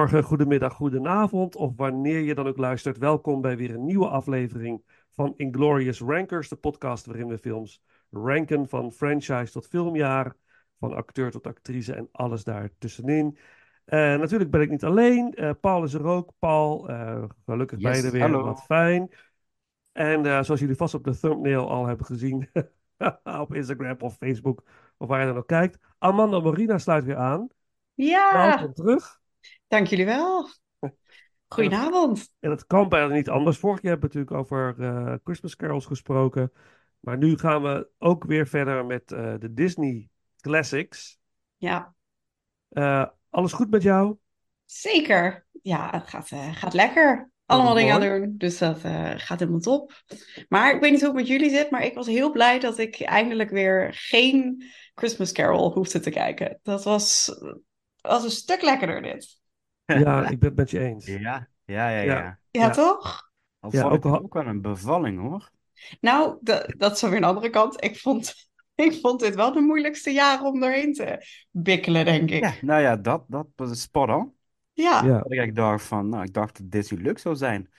Goedemorgen, goedemiddag, goedenavond of wanneer je dan ook luistert. Welkom bij weer een nieuwe aflevering van Inglorious Rankers, de podcast waarin we films ranken van franchise tot filmjaar, van acteur tot actrice en alles daartussenin. Uh, natuurlijk ben ik niet alleen. Uh, Paul is er ook. Paul, uh, gelukkig Yes, beide weer. hallo. Wat fijn. En eh, zoals jullie vast op de thumbnail al hebben gezien, op Instagram of Facebook, of waar je dan ook kijkt, Amanda Marina sluit weer aan. Ja, Welkom terug. Dank jullie wel. Goedenavond. En het kan bijna niet anders. Vorig jaar hebben we natuurlijk over eh, Christmas carols gesproken. Maar nu gaan we ook weer verder met eh, de Disney Classics. Ja, Eh, alles goed met jou? zeker. Ja, het gaat, gaat lekker. Allemaal Dat dingen aan doen, dus dat gaat helemaal top. Maar ik weet niet hoe het met jullie zit, maar ik was heel blij dat ik eindelijk weer geen Christmas Carol hoefde te kijken. Dat was, was een stuk lekkerder dit. Ja, ik ben het met je eens. Ja, ja, ja, Ja. ja. Ja, Ja. toch? Al Ja, ook al- ook wel een bevalling hoor. Nou, da- dat is dan weer een andere kant. Ik vond, ik vond dit wel de moeilijkste jaren om doorheen te bikkelen, denk ik. Ja, nou ja, dat, dat was spot on. Ja, Ja, Dat ik dacht van, nou, ik dacht dat Disney leuk zou zijn.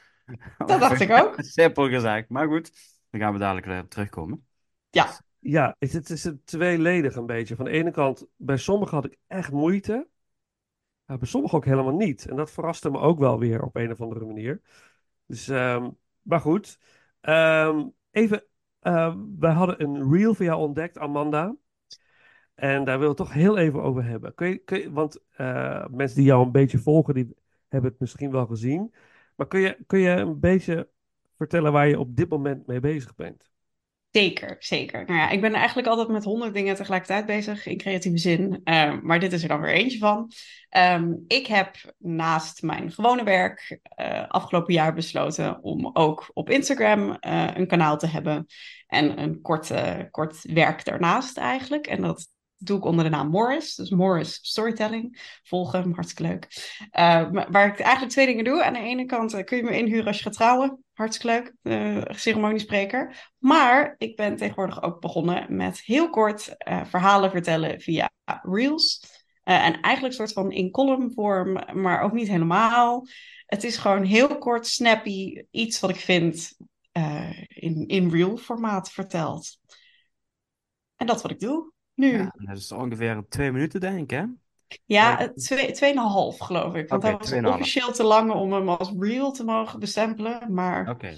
dat dacht ik ook. Simpel gezegd, maar goed. Dan gaan we dadelijk weer op terugkomen. Ja, ja het, het is een tweeledig een beetje. Van de ene kant, bij sommigen had ik echt moeite. Ja, bij sommigen ook helemaal niet. En dat verraste me ook wel weer op een of andere manier. Dus, ehm, maar goed. Ehm, even, ehm, wij hadden een reel van jou ontdekt, Amanda. En daar wil ik toch heel even over hebben. Kun je, kun je, want eh, mensen die jou een beetje volgen, die hebben het misschien wel gezien. Maar kun je, kun je een beetje vertellen waar je op dit moment mee bezig bent? Zeker, zeker. Nou ja, ik ben eigenlijk altijd met honderd dingen tegelijkertijd bezig in creatieve zin. Ehm, maar dit is er dan weer eentje van. Ehm, ik heb naast mijn gewone werk eh, afgelopen jaar besloten om ook op Instagram eh, een kanaal te hebben. En een kort, eh, kort werk daarnaast eigenlijk. En dat doe ik onder de naam Morris. Dus Morris Storytelling. Volgen, hem, hartstikke leuk. Eh, waar ik eigenlijk twee dingen doe. Aan de ene kant eh, kun je me inhuren als je gaat trouwen. Hartstikke leuk. eh ceremoniespreker. Maar ik ben tegenwoordig ook begonnen met heel kort verhalen vertellen via Reels. En eigenlijk soort van in columnvorm, maar ook niet helemaal. Het is gewoon heel kort, snappy, iets wat ik vind in, in reel formaat verteld. En dat is wat ik doe nu. Ja, dat is ongeveer twee minuten, denk ik, hè? Ja, eh, twee, tweeënhalf geloof ik. Want Oké, hij was officieel te lang om hem als reel te mogen bestempelen. Maar Oké.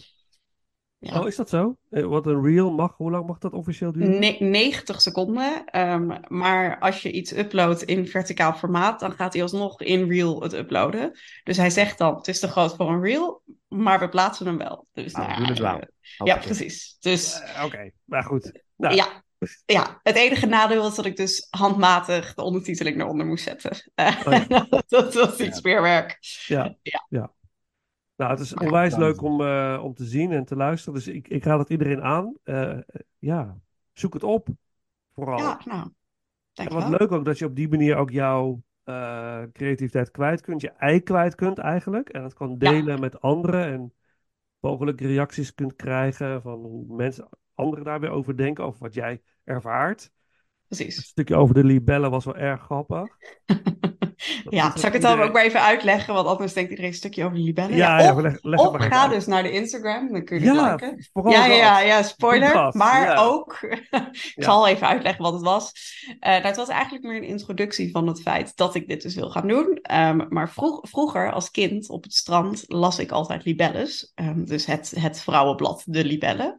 ja. Oh, is dat zo? Eh, Wat een reel mag, hoe lang mag dat officieel duren? Ne- 90 seconden. Ehm, maar als je iets uploadt in verticaal formaat, dan gaat hij alsnog in Reel het uploaden. Dus hij zegt dan, het is te groot voor een Reel, maar we plaatsen hem wel. Dus, we nou doen het ja, wel. eh, ja, precies. Dus Oké, maar goed. Nou, ja, ja, het enige nadeel was dat ik dus handmatig de ondertiteling eronder moest zetten. Oh ja. dat was iets Ja. meer werk. Ja, Ja. Nou, het is onwijs leuk om, eh, om te zien en te luisteren. Dus ik, ik raad het iedereen aan. Eh, ja, zoek het op. Vooral. Ja, nou, En wat leuk ook dat je op die manier ook jouw eh, creativiteit kwijt kunt, je ei kwijt kunt eigenlijk. En het kan delen met anderen en mogelijk reacties kunt krijgen van hoe mensen, anderen daar weer over denken, over wat jij ervaart. Het Precies. stukje over de libellen was wel erg grappig. Ja, zal ik het dan ook maar even uitleggen? Want anders denkt iedereen een stukje over de libellen. Ja, Ja, ja, of leg, leg het of ga uit. dus naar de Instagram, dan kun je het Ja, liken. Ja, ja, ja, spoiler. Maar ook, ik zal even uitleggen wat het was. Nou, het was eigenlijk meer een introductie van het feit dat ik dit dus wil gaan doen. Ehm, maar vroeg, vroeger als kind op het strand las ik altijd libelles. Ehm, dus het, het vrouwenblad De Libellen.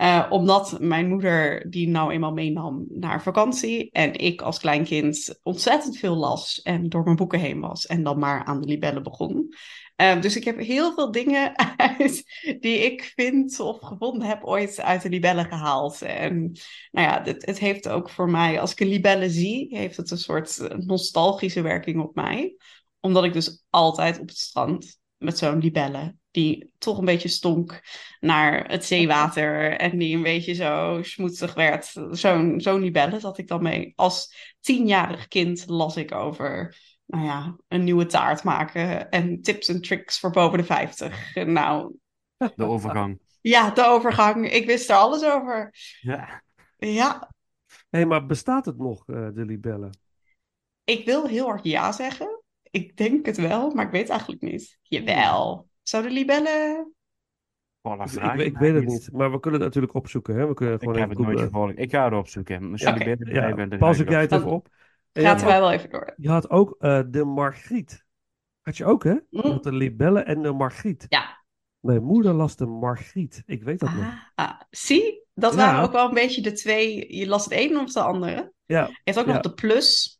Eh, omdat mijn moeder die nou eenmaal meenam naar vakantie. En ik als klein kind ontzettend veel las en door mijn boeken heen was. En dan maar aan de libellen begon. Eh, dus ik heb heel veel dingen uit die ik vind of gevonden heb ooit uit de libellen gehaald. En nou ja, het, het heeft ook voor mij, als ik een libelle zie, heeft het een soort nostalgische werking op mij. Omdat ik dus altijd op het strand met zo'n libelle, die toch een beetje stonk naar het zeewater en die een beetje zo schmoetsig werd. Zo'n zo'n libelle zat ik dan mee. Als tienjarig kind las ik over nou ja, een nieuwe taart maken en tips en tricks voor boven de 50. Nou, De overgang. ja, de overgang. Ik wist er alles over. Ja. Ja, Hé, maar bestaat het nog, eh, de libellen? ik wil heel hard ja zeggen. Ik denk het wel, maar ik weet eigenlijk niet. Jawel. Zou de libellen... Oh, Ik, vraag ik, ik weet het niet, maar we kunnen het natuurlijk opzoeken. Hè? We kunnen Ik gewoon heb even het nooit googlen. gevolgd. Ik ga het opzoeken. Als Ja, jullie oké. beter bij Ja, bent, dan Paul, ga zoek ik jij het het even op. Ook, wij wel even door. je had ook eh, de Margriet. Had je ook, hè? Had de libellen en de Margriet. Ja. Mijn moeder las de Margriet. Ik weet dat nog. Ah, ah. zie, dat Ja. waren ook wel een beetje de twee. Je las het een of de andere. Ja, Je hebt ook Ja. nog de plus.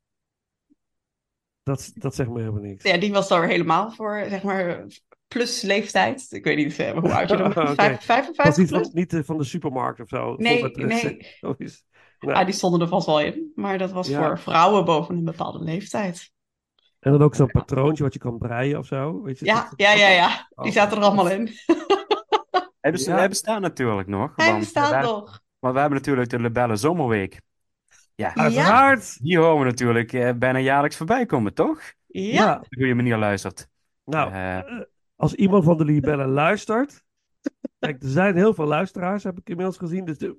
dat, dat zegt me helemaal niks. Ja, die was weer helemaal voor, zeg maar, plus leeftijd. Ik weet niet eh, hoe oud je dan Oké. bent. Vijf- Dat was 55 niet plus? van, niet van de supermarkt of zo. Nee, met, eh, nee. Ah, die stonden er vast wel in. Maar dat was Ja. voor vrouwen boven een bepaalde leeftijd. En dan ook zo'n patroontje wat je kan breien of zo. Weet je? Ja, Dat- ja, ja, ja. Die Oh. zaten er allemaal in. Hij, best- Ja. hij bestaat natuurlijk nog. Hij want bestaat wij- nog. Maar we hebben natuurlijk de Libelle Zomerweek. Ja, Uiteraard! die horen we natuurlijk eh, bijna jaarlijks voorbij komen, toch? Ja. Op de goede manier luistert. Nou, Eh. Als iemand van de libellen luistert. Kijk, er zijn heel veel luisteraars, heb ik inmiddels gezien. Dus de-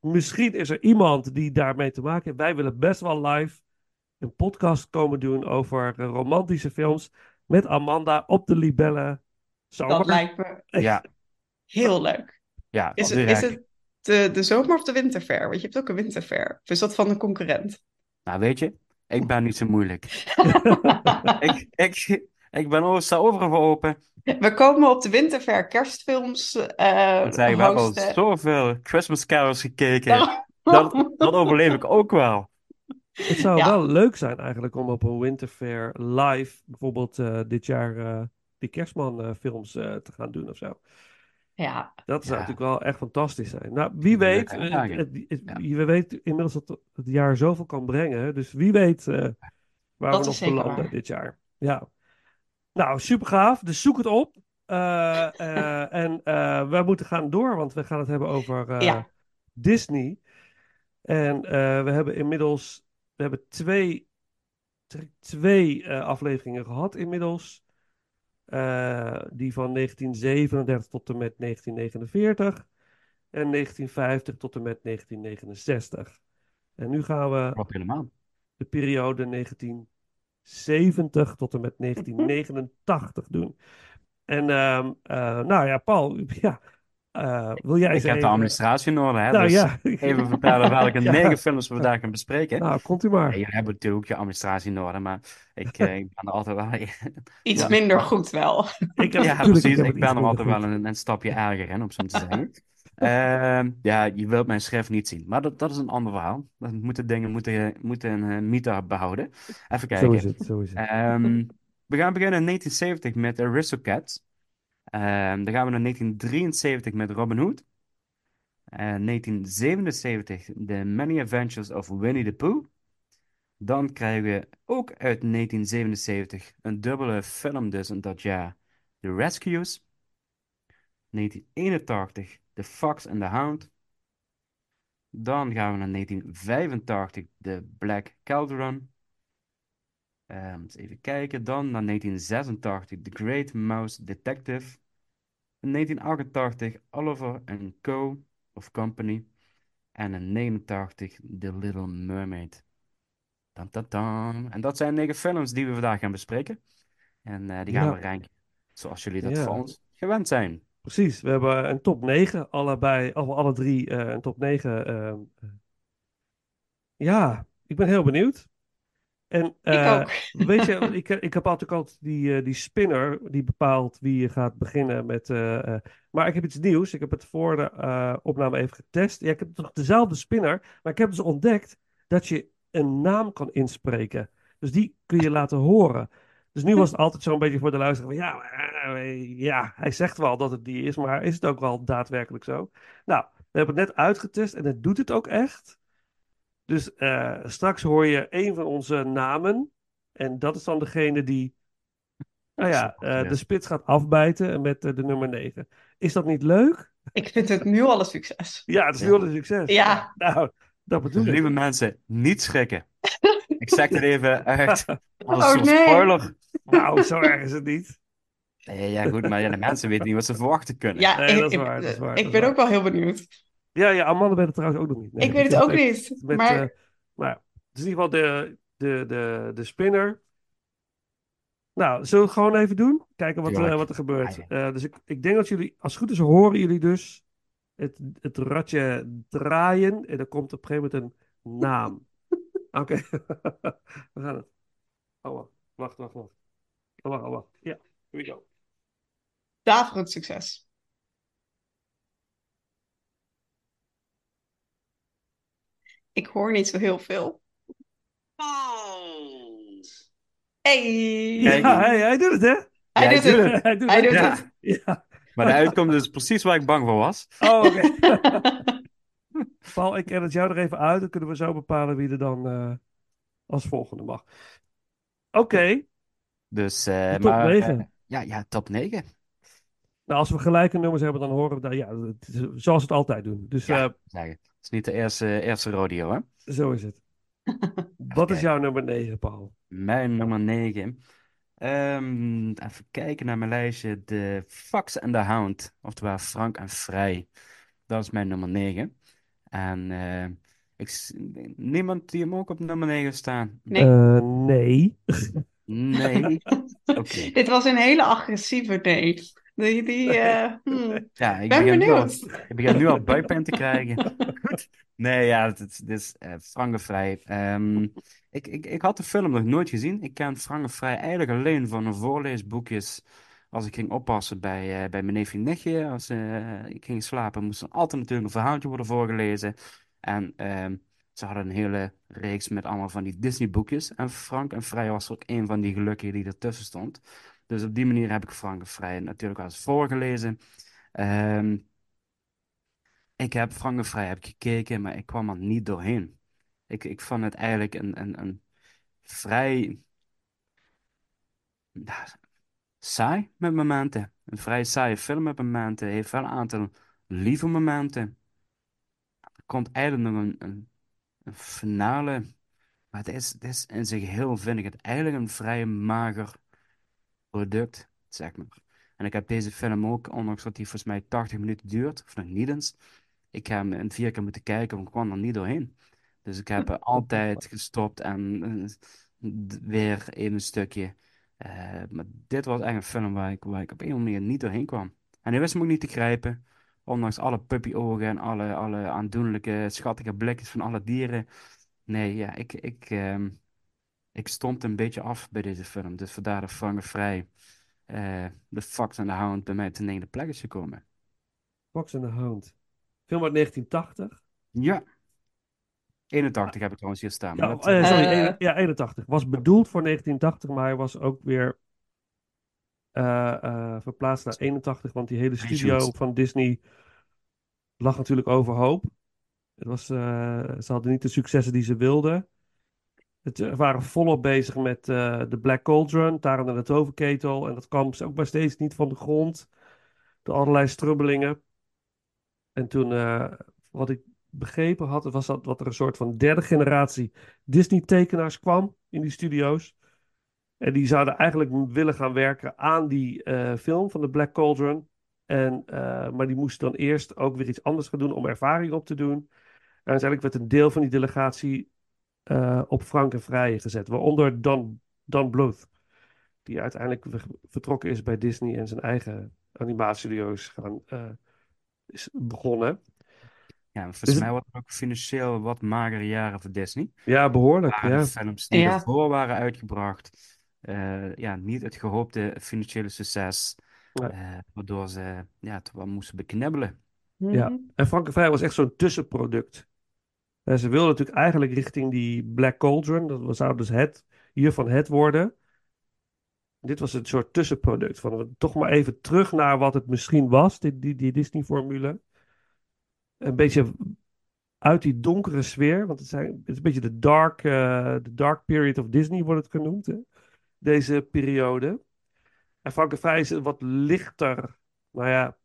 misschien is er iemand die daarmee te maken heeft. Wij willen best wel live een podcast komen doen over eh, romantische films. Met Amanda op de libellen. Zomer. Dat lijkt me Ja, heel leuk. ja Is het, is het de, de zomer of de winterfair? Want je hebt ook een winterfair. Of is dat van een concurrent? Nou, weet je, ik ben niet zo moeilijk. Ik, ik, ik ben over, sta overal voor open. We komen op de winterfair kerstfilms eh zeg, we hebben al zoveel Christmas carols gekeken. Daarom- Dat, dat overleef ik ook wel. Het zou Ja. wel leuk zijn eigenlijk om op een Winterfair live bijvoorbeeld eh, dit jaar eh, die kerstman eh, films eh, te gaan doen of zo. Ja, Dat zou Ja. natuurlijk wel echt fantastisch zijn. Nou, wie weet, het, het- je weet inmiddels dat het jaar zoveel kan brengen. Dus wie weet eh, waar Dat we nog belanden dit jaar. Ja. Nou, super gaaf. Dus zoek het op. Eh, eh, en eh, we moeten gaan door, want we gaan het hebben over eh, Ja. Disney. En eh, we hebben inmiddels we hebben twee, twee eh, afleveringen gehad inmiddels. Eh, die van 1937 tot en met 1949. En 1950 tot en met 1969. En nu gaan we helemaal. de periode 1970 tot en met 1989 doen. En ehm, eh, nou ja, Paul, ja, eh, wil jij Ik heb de administratie in orde, hè? Nou dus ja. even vertellen welke Ja. negen films we daar gaan bespreken. Nou, komt u Ja, maar. jullie hebben natuurlijk ook je administratie in orde, maar ik, eh, ik ben er altijd wel... iets Ja. minder goed wel. Ik heb, Ja, natuurlijk, precies. Ik ben er altijd wel een, een stapje erger in, om zo te zeggen. Ehm, ja, je wilt mijn schrift niet zien. Maar dat, dat is een ander verhaal. Dat moeten dingen moeten, moeten een mythe behouden. Even Zo is kijken. het, zo is het. Ehm, we gaan beginnen in 1970 met Aristocats. Ehm, dan gaan we naar 1973 met Robin Hood. Eh, 1977 The Many Adventures of Winnie the Pooh. Dan krijgen we ook uit 1977 een dubbele film dus in dat jaar. The Rescues. 1981 The Fox and the Hound. Dan gaan we naar 1985, de Black Cauldron. Ehm, eens even kijken. Dan naar 1986, The Great Mouse Detective. In 1988, Oliver and Co. of Company. En in 89, The Little Mermaid. Dan, dan, dan. En dat zijn negen films die we vandaag gaan bespreken. En eh, die gaan Ja. we ranken zoals jullie dat Ja. van ons gewend zijn. Precies, we hebben een top 9, allebei, alle, alle drie eh, een top 9. eh, eh. ja, ik ben heel benieuwd. En Ik eh, ook. weet je, ik, ik heb altijd altijd die, die spinner die bepaalt wie je gaat beginnen met. maar ik heb iets nieuws. Ik heb het voor de opname even getest. Ja, ik heb toch dezelfde spinner, maar ik heb dus ontdekt dat je een naam kan inspreken. Dus die kun je laten horen. Dus nu was het altijd zo'n beetje voor de luisteraar van ja, eh, ja, hij zegt wel dat het die is, maar is het ook wel daadwerkelijk zo? Nou, we hebben het net uitgetest en het doet het ook echt. Dus eh, straks hoor je een van onze namen en dat is dan degene die, nou ja, eh, de spits gaat afbijten met eh, de nummer 9. Is dat niet leuk? Ik vind het nu al een succes. Ja, het is nu al een succes. Ja. Nou, dat bedoel ik. lieve mensen, niet schrikken. Ik zeg het even uit als Oh, een nee. spoiler. Nou, zo erg is het niet. Nee, ja, goed, maar ja, de mensen weten niet wat ze verwachten kunnen. Ja, Nee, ik, dat is ik- waar, dat is waar, ik dat ben waar. ook wel heel benieuwd. Ja, ja, Amanda weet het trouwens ook nog niet. Nee, ik weet dus het ook niet. Met, maar eh, maar ja, het is in ieder geval de, de, de, de spinner. Nou, zullen we het gewoon even doen? Kijken wat, eh, wat er gebeurt. Ja, Eh, dus ik, ik denk dat jullie, als het goed is, horen jullie dus het, het ratje draaien. En dan komt op een gegeven moment een naam. Oké, we gaan het. Oh, wacht, wacht, wacht. wacht. Oh, wacht, oh, wacht. Ja, here we go. daverend succes. Ik hoor niet zo heel veel. Hey! Kijk. Ja, hij, hij doet het, hè? Hij Ja, doet ik doe het. Hij doet Hij het. doet het. Ja. Maar de uitkomst is precies waar ik bang voor was. Oh, oké. Paul, ik edit jou er even uit. Dan kunnen we zo bepalen wie er dan eh, als volgende mag. Oké. Dus, eh, Top maar, eh, negen. ja, ja, top 9. Nou, als we gelijke nummers hebben, dan horen we dat. Ja, het is zoals we het altijd doen. Dus Ja, eh. Het is niet de eerste, eerste rodeo, hè? zo is het. Wat is jouw nummer 9, Paul? Mijn nummer 9. Ehm, even kijken naar mijn lijstje. De Fox and the Hound. Oftewel Frank en Vrij. Dat is mijn nummer 9. En eh, ik, s- niemand die hem ook op nummer 9 staan? Nee. Eh, nee. Nee. Oké. Dit was een hele agressieve nee. Die, die, eh, hmm. Ja, ik ben begin nu al, benieuwd. ik begin nu al buikpijn te krijgen. Goed. Nee, ja, het, het, het is eh Frank en Vrij. Ehm, ik, ik, ik had de film nog nooit gezien. Ik ken Frank en Vrij eigenlijk alleen van de voorleesboekjes. Als ik ging oppassen bij, eh, bij mijn neefje en nichtje. Als eh, ik ging slapen, moest er altijd natuurlijk een verhaaltje worden voorgelezen. En ehm, ze hadden een hele reeks met allemaal van die Disney-boekjes. En Frank en Vrij was ook een van die gelukkigen die ertussen stond. Dus op die manier heb ik Frank en Vrij natuurlijk wel eens voorgelezen. Ehm, ik heb Frank en Vrij heb gekeken, maar ik kwam er niet doorheen. Ik, ik vond het eigenlijk een, een, een vrij saai met momenten. Een vrij saaie film met momenten. Heeft wel een aantal lieve momenten. Er komt eigenlijk nog een, een, een finale. Maar het is, het is in zijn geheel, vind ik het eigenlijk een vrij mager product, zeg maar. En ik heb deze film ook, ondanks dat die volgens mij 80 minuten duurt, of nog niet eens. Ik heb hem in vier keer moeten kijken, want ik kwam er niet doorheen. Dus ik heb altijd gestopt en eh, weer even een stukje. Eh, maar dit was echt een film waar ik, waar ik op een of andere manier niet doorheen kwam. En hij wist me ook niet te grijpen. Ondanks alle puppyogen en alle, alle aandoenlijke, schattige blikjes van alle dieren. Nee, ja, ik, ik, ehm, ik stond een beetje af bij deze film. Dus vandaar de Frank Vrij. eh de Fox en de Hound bij mij op de negende plek is gekomen. Fox and the Hound. Film uit 1980. Ja. 81 heb ik trouwens hier staan. Ja, dat, eh, sorry, Eh. een- ja, 81. Was bedoeld voor 1980, maar hij was ook weer eh, eh, verplaatst naar 81, want die hele studio van Disney lag natuurlijk overhoop. Het was, eh, ze hadden niet de successen die ze wilden. Het eh, waren volop bezig met eh, de Black Cauldron, Taran en de Toverketel. En dat kwam ook maar steeds niet van de grond. Door allerlei strubbelingen. En toen, eh, wat ik begrepen had, was dat wat er een soort van derde generatie Disney-tekenaars kwam in die studio's. En die zouden eigenlijk willen gaan werken aan die eh, film van de Black Cauldron. En, eh, maar die moesten dan eerst ook weer iets anders gaan doen om ervaring op te doen. En uiteindelijk werd een deel van die delegatie eh, op Frank en Vrije gezet. Waaronder Don, Don Bluth. Die uiteindelijk ver- vertrokken is bij Disney en zijn eigen animatiestudio's gaan, is begonnen. Ja, volgens Dus- mij was het ook financieel wat magere jaren voor Disney. Ja, behoorlijk. Ja. de films die Ja. ervoor waren uitgebracht, eh, ja, niet het gehoopte financiële succes, eh, waardoor ze ja, het wel moesten beknibbelen. Ja. Mhm. En Frank en Vrij was echt zo'n tussenproduct. En ze wilden natuurlijk eigenlijk richting die Black Cauldron. Dat zou dus het, hiervan het worden. Dit was een soort tussenproduct. Van toch maar even terug naar wat het misschien was, die, die, die Disney-formule. Een beetje uit die donkere sfeer. Want het, zijn, het is een beetje de dark, eh, de dark period of Disney wordt het genoemd. Hè? Deze periode. En Frank en Vrij is wat lichter. Nou ja,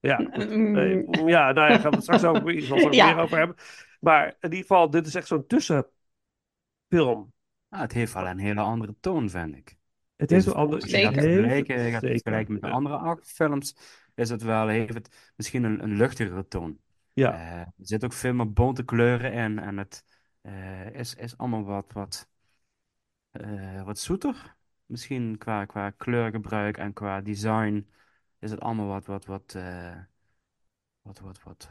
ja, Mm. eh, ja, nou ja, gaan we het straks over, het er Ja. meer over hebben. Maar in ieder geval, dit is echt zo'n tussenfilm. Ah, het heeft wel een hele andere toon, vind ik. Het heeft een ander... Als je gaat Zeker. Zeker, vergelijken met de andere acht films, is het wel, heeft het misschien een, een luchtigere toon. Ja, Eh, er zit ook veel meer bonte kleuren in en het eh, is, is allemaal wat, wat, eh, wat zoeter. Misschien qua, qua kleurgebruik en qua design is het allemaal wat, wat, wat, wat, wat, wat,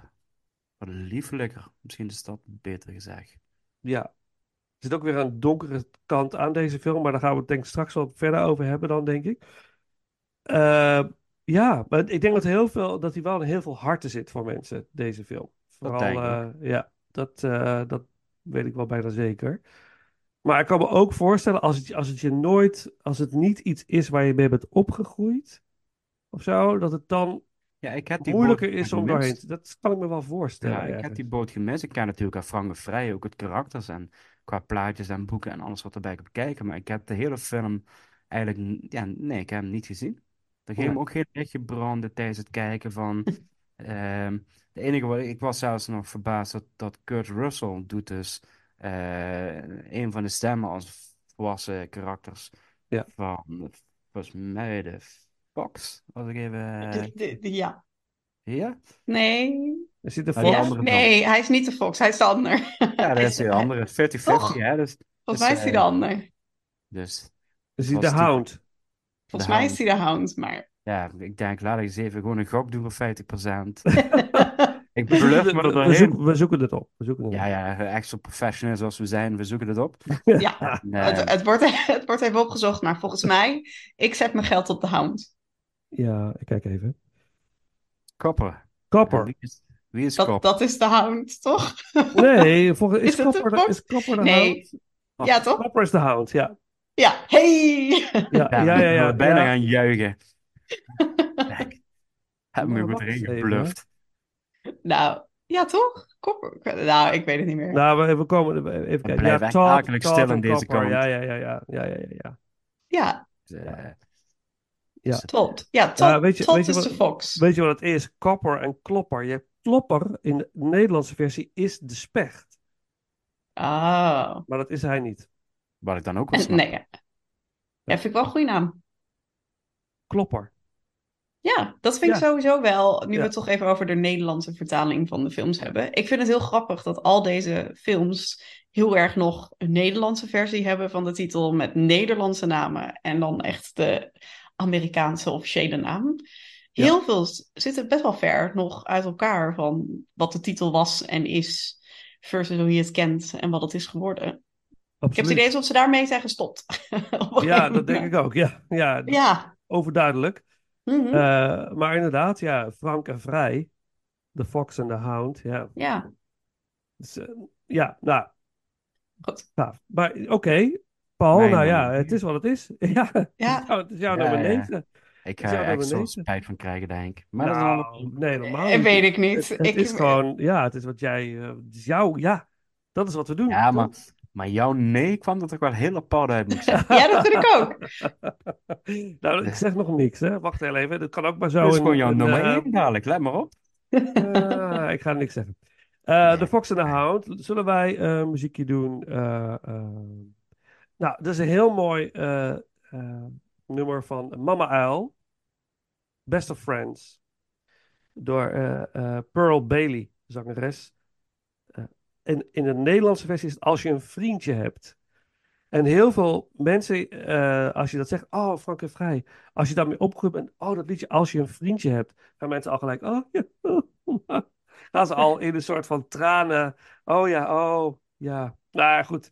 wat liefelijker. Misschien is dat beter gezegd. ja. Er zit ook weer een donkere kant aan deze film, maar daar gaan we het denk ik straks wat verder over hebben dan, denk ik. Ja, maar ik denk dat, heel veel, dat hij wel in heel veel harten zit voor mensen, deze film. Vooral, ik eh, ja, dat, eh, dat weet ik wel bijna zeker. Maar ik kan me ook voorstellen, als het, als het je nooit, als het niet iets is waar je mee bent opgegroeid, of zo, dat het dan Ja, ik heb die moeilijker is om doorheen te... Dat kan ik me wel voorstellen, Ja, ik heb die boot gemist. Ik ken natuurlijk aan Frank Vrij ook het karakters en qua plaatjes en boeken en alles wat erbij komt kijken. Maar ik heb de hele film eigenlijk, ja, nee, ik heb hem niet gezien. Ging Ja. me ook geen lichtje branden tijdens het kijken van. ehm de enige wat ik was zelfs nog verbaasd dat, dat Kurt Russell doet dus eh, een van de stemmen als volwassen karakters Ja. van volgens mij de Fox. Als ik even. De- de- de- ja. Ja? Nee. Er zit een Ah, die Ja, Fox. andere nee, hij is niet de Fox, hij is de ander. Ja, dat Hij is de andere. 50-50, Toch? hè? Dus, Volgens mij is hij de eh, ander. dus zit was de die- Hound. Volgens mij is hij de Hound, maar... ja, ik denk, laat ik eens even gewoon een gok doen voor 50%. We, Ik het- me we, we zoeken, we zoeken het op. We zoeken het Ja, op. ja, echt zo professioneel zoals we zijn, we zoeken het op. ja, Nee, het, het, wordt, het wordt even opgezocht, maar volgens mij... Ik zet mijn geld op de Hound. Ja, ik kijk even. Kopper. Kopper. Wie is, wie is Dat, Kopper? dat is de Hound, toch? Nee, volgens, is, Is Kopper de, is Kopper de Nee. Hound? Ja, toch? Kopper is de Hound, ja. Ja, hey! Ja, Ja, ja, bijna ja. gaan juichen. Kijk, heb me goed erin gebluft. Nou, ja, toch? Kopper. Nou, ik weet het niet meer. Nou, we, we komen even kijken. blijft Ja, Todd, stil aan deze kant. Ja, ja, ja, ja, ja, ja, ja, ja. Ja, Dus, eh, Ja. dus, Todd. Ja, Ja, weet je- Todd weet je is wat- de Fox. Weet je wat het is? Kopper en klopper. Je hebt klopper in de Nederlandse versie is de specht. Ah. Maar dat is hij niet. Wat ik dan ook wel nee, ja. Ja, vind ik wel een goede naam. Klopper. Ja, dat vind ik Ja. sowieso wel. Nu Ja. we het toch even over de Nederlandse vertaling van de films hebben. Ik vind het heel grappig dat al deze films heel erg nog een Nederlandse versie hebben van de titel met Nederlandse namen. En dan echt de Amerikaanse officiële naam. Ja. Heel veel zitten best wel ver nog uit elkaar van wat de titel was en is. Versus hoe je het kent en wat het is geworden. Ik heb het idee alsof ze daarmee zijn gestopt. Ja, dat denk ik ook. Ja, ja Ja. overduidelijk. Mhm. Eh, maar inderdaad, ja, Frank en Vrij. De Fox en de Hound. Ja, ja, Dus, eh, ja nou, goed. gaaf. Maar oké, Paul, Mijn nou ja, het is wat het is. Ja, Ja. Het is jouw- het is jouw Ja, nummer ja. 9. Ik ga er echt zo spijt van krijgen, denk ik. Maar dat is Nou, nee, helemaal Eh, niet. weet ik niet. Het, het Ik- is gewoon, ja, het is wat jij, eh, het is jouw, ja, dat is wat we doen. Ja, maar, maar jouw nee kwam er toch wel heel apart uit, ik zeggen. Ja, dat vind ik ook. nou, ik zeg nog niks, hè. Wacht heel even, dat kan ook maar zo Dat is gewoon jouw nummer eh, 1 dadelijk, let maar op. eh, ik ga niks zeggen. Eh, The Fox and the Hound. Zullen wij eh, een muziekje doen? Nou, dat is een heel mooi nummer van Mama Uil. Best of Friends. Door eh, eh, Pearl Bailey, zangeres. En in de Nederlandse versie is het Als je een vriendje hebt. En heel veel mensen, eh, als je dat zegt, oh, Frank en Vrij. Als je daarmee opgegroeid bent, oh, dat liedje, als je een vriendje hebt. Gaan mensen al gelijk, oh, ja. Gaan ze al in een soort van tranen. Oh ja, oh, ja. Nou ja, goed.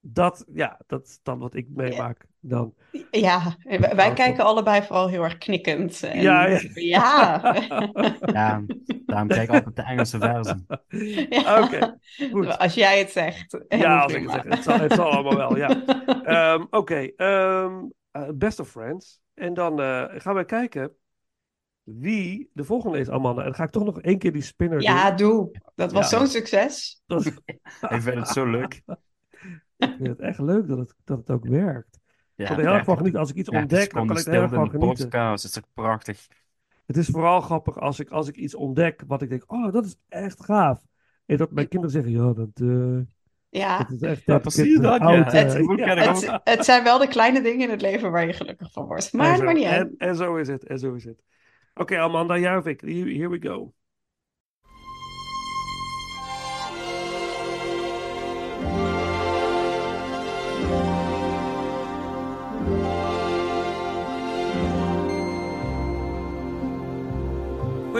Dat, ja, dat is dan wat ik meemaak dan. Ja, wij, kijken allebei vooral heel erg knikkend. En, Ja, ja. ja. Ja, daarom kijk ik altijd de Engelse versie. Ja. Oké, goed. Als jij het zegt. Ja, als ik het zeg. Het zal, het zal allemaal wel, ja. Ehm, Oké, ehm, eh, Best of Friends. En dan eh, gaan we kijken wie de volgende is, Amanda. En dan ga ik toch nog één keer die spinner Ja, doen. doe. Dat was Ja. zo'n succes. Dat Ik vind het zo leuk. ik vind het echt leuk dat het, dat het ook werkt. Ja, Ik kan er heel erg van 30 genieten. Als ik iets 30 ontdek, dan kan ik er heel erg van genieten. podcast. Het is toch prachtig. Het is vooral grappig als ik, als ik iets ontdek wat ik denk, oh, dat is echt gaaf. En dat mijn kinderen zeggen, ja, dat, eh, Ja. dat is echt Ja, 30 precies keer te dat, ja. oud. Het- ja. zijn wel de kleine dingen in het leven waar je gelukkig van wordt. Maar En het zo- maakt niet en, en zo is het, en zo is het. Oké, Amanda, jij of ik? Here, here we go.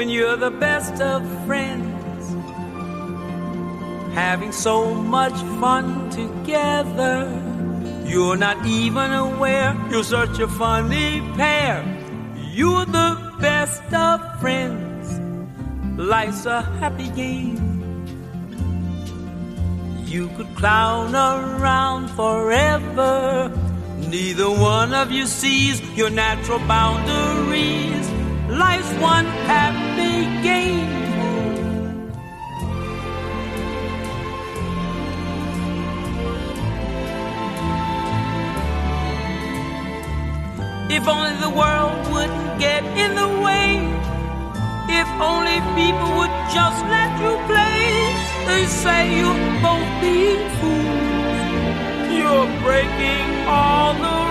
When you're the best of friends, having so much fun together. You're not even aware you're such a funny pair. You're the best of friends. Life's a happy game. You could clown around forever. Neither one of you sees your natural boundaries. Life's one happy game. If only the world wouldn't get in the way. If only people would just let you play. They say you're both being fools. You're breaking all the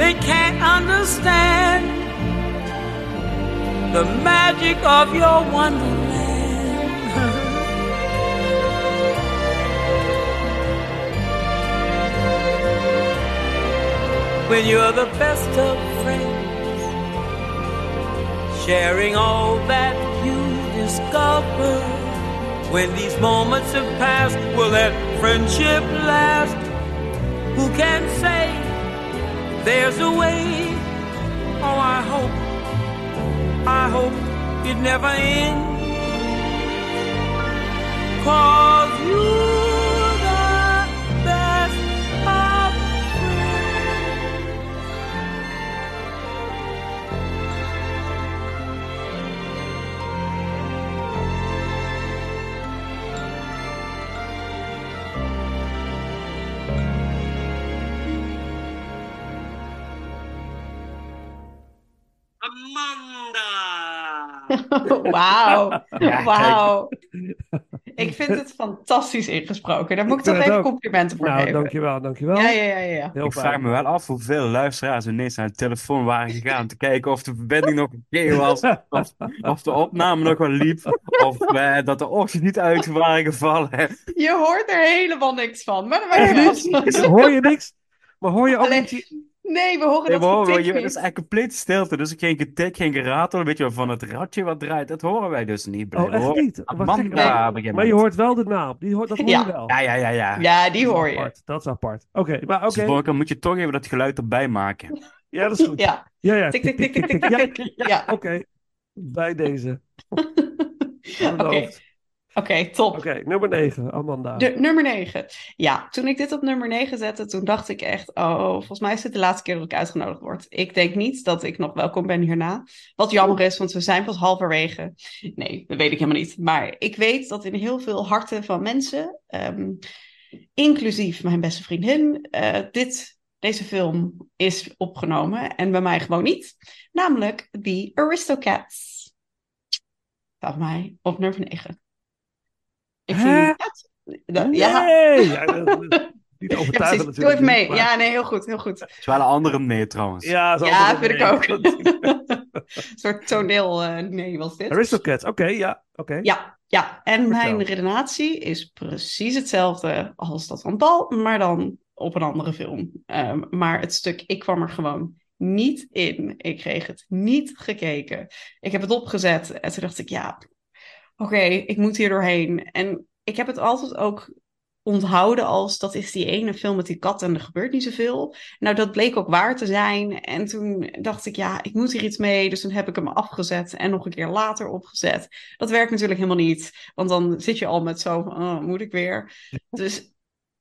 They can't understand the magic of your wonderland. when you're the best of friends, sharing all that you discover. When these moments have passed, will that friendship last? Who can say there's a way? Oh, I hope, I hope it never ends. Cause you're Amanda! Wauw. Ja, Wauw. Ik vind het fantastisch ingesproken. Daar moet ik toch even ook. complimenten voor Nou, geven. dankjewel, dankjewel. Ja, ja, ja, ja. Heel Ik fijn. vraag me wel af hoeveel luisteraars ineens naar de telefoon waren gegaan om te kijken of de verbinding nog oké was, of, of de opname nog wel liep, of eh, dat de ochtend niet uit waren gevallen. Je hoort er helemaal niks van. Maar. Hoor je niks? Maar hoor je ook Alleen- niet... Nee, we horen Nee, dat we horen, getik je, het is eigenlijk complete stilte, dus geen getik, geen geratel, een beetje van het ratje wat draait, dat horen wij dus niet. Oh, echt niet? Wat gek. Amanda Maar, je hoort wel de naam. Die hoort, dat hoor Ja. je wel. Ja, ja, ja, ja. Ja, die hoor je. apart. Dat is apart. Oké, maar oké. Dus Borka, moet je toch even dat geluid erbij maken. Ja, dat is goed. Ja, Ja, ja. tik, tik, tik, tik, tik, tik. Ja, oké. Bij deze. oké. Oké, top. Oké, nummer 9, Amanda. De, nummer 9. Ja, toen ik dit op nummer 9 zette, toen dacht ik echt, oh, volgens mij is dit de laatste keer dat ik uitgenodigd word. Ik denk niet dat ik nog welkom ben hierna. Wat jammer is, want we zijn pas halverwege. Nee, dat weet ik helemaal niet. Maar ik weet dat in heel veel harten van mensen, ehm, inclusief mijn beste vriendin, eh, dit, deze film is opgenomen. En bij mij gewoon niet. Namelijk The Aristocats. bij mij op nummer 9. Ik Hè? vind dat- Ja, Nee! Ja, dat- niet ja, overtuigend precies. Doe even mee. maar- Ja, nee, heel goed, heel goed. Het is wel een andere nee trouwens. Ja, Ja, vind ik ook. Een soort toneel, eh, nee, was dit. Aristocats, oké, ja, oké. Ja, ja. En Vertel. mijn redenatie is precies hetzelfde als dat van Paul, maar dan op een andere film. Ehm, maar het stuk, ik kwam er gewoon niet in. Ik kreeg het niet gekeken. Ik heb het opgezet en toen dacht ik, ja, oké, ik moet hier doorheen. En ik heb het altijd ook onthouden als dat is die ene film met die kat en er gebeurt niet zoveel. Nou, dat bleek ook waar te zijn. En toen dacht ik, ja, ik moet hier iets mee. Dus toen heb ik hem afgezet en nog een keer later opgezet. Dat werkt natuurlijk helemaal niet. Want dan zit je al met zo oh, moet ik weer? Dus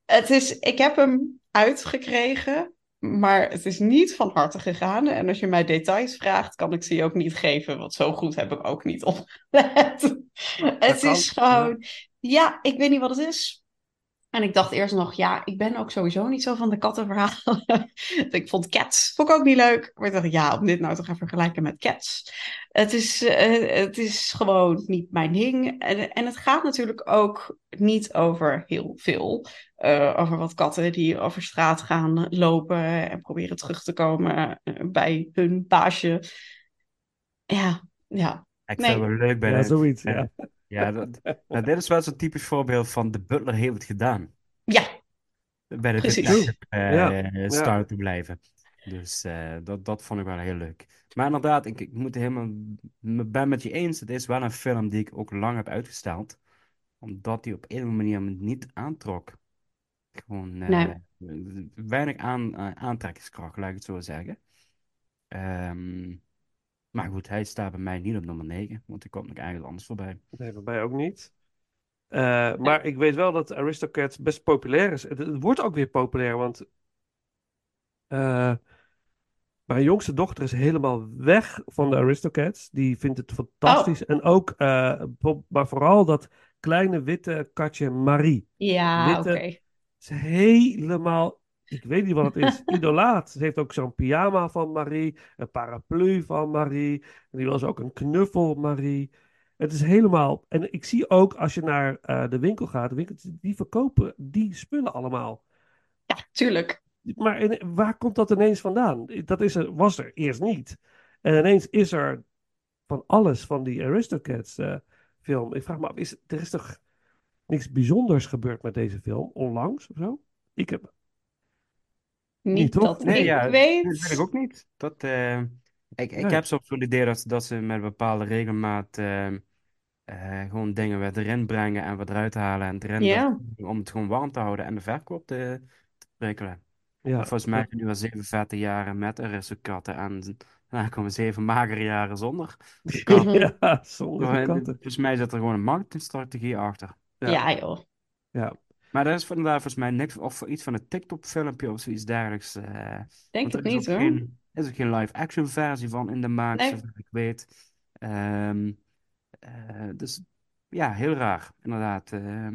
het is, ik heb hem uitgekregen. Maar het is niet van harte gegaan. En als je mij details vraagt, kan ik ze je ook niet geven. Want zo goed heb ik ook niet opgelet. het is gewoon... Ja, ik weet niet wat het is. En ik dacht eerst nog, ja, ik ben ook sowieso niet zo van de kattenverhalen. ik vond Cats vond ik ook niet leuk. Maar ik dacht, ja, om dit nou te gaan vergelijken met Cats. Het is, eh, het is gewoon niet mijn ding. En, en het gaat natuurlijk ook niet over heel veel. eh, over wat katten die over straat gaan lopen en proberen terug te komen eh, bij hun baasje. Ja, ja. Ik Nee. het wel leuk bij Ja, zoiets, ja. Ja, dat, nou, dit is wel zo'n typisch voorbeeld van de butler heeft het gedaan. Ja, Bij de Precies. detective eh, Ja, star te blijven. Dus eh, dat, dat vond ik wel heel leuk. Maar inderdaad, ik, ik moet helemaal, me- ben met je eens. Het is wel een film die ik ook lang heb uitgesteld. Omdat die op een of andere manier me niet aantrok. Gewoon eh, weinig aan, aantrekkingskracht, laat ik het zo zeggen. Ehm, maar goed, hij staat bij mij niet op nummer 9, want er komt nog ergens anders voorbij. Nee, bij mij ook niet. Eh, maar ik weet wel dat Aristocats best populair is. Het, het wordt ook weer populair, want eh, mijn jongste dochter is helemaal weg van de Aristocats. Die vindt het fantastisch. En ook, eh, maar vooral dat kleine witte katje Marie. ja, oké. Witte- is helemaal, ik weet niet wat het is, idolaat. Ze heeft ook zo'n pyjama van Marie, een paraplu van Marie. En die was ook een knuffel Marie. Het is helemaal, en ik zie ook als je naar eh, de winkel gaat, de winkels die verkopen die spullen allemaal. Ja, tuurlijk. Maar in- waar komt dat ineens vandaan? Dat is er, was er eerst niet. En ineens is er van alles van die Aristocats eh, film. Ik vraag me af, is, er is toch niks bijzonders gebeurd met deze film onlangs of zo? Ik heb, Niet toch? dat Nee, ik ja, weet. Dat weet ik ook niet. Dat, eh, ik, ik Nee. heb soms zo'n idee dat, dat ze met bepaalde regelmaat eh, eh, gewoon dingen wat erin brengen en wat eruit halen en erin Ja. om het gewoon warm te houden en de verkoop te, te prikkelen. ja, Volgens mij heb je nu al zeven vette jaren met aristocraten en daarna komen zeven magere jaren zonder katten. ja, zonder katten. Volgens mij zit er gewoon een marketingstrategie achter. Ja. Ja, joh. Ja, Maar er is inderdaad volgens mij niks, of iets van een TikTok-filmpje of zoiets dergelijks. eh, Denk het is niet hoor. geen, er is ook geen live-action versie van in de maak, Nee. zover ik weet. Ehm, eh, dus ja, heel raar, inderdaad. eh.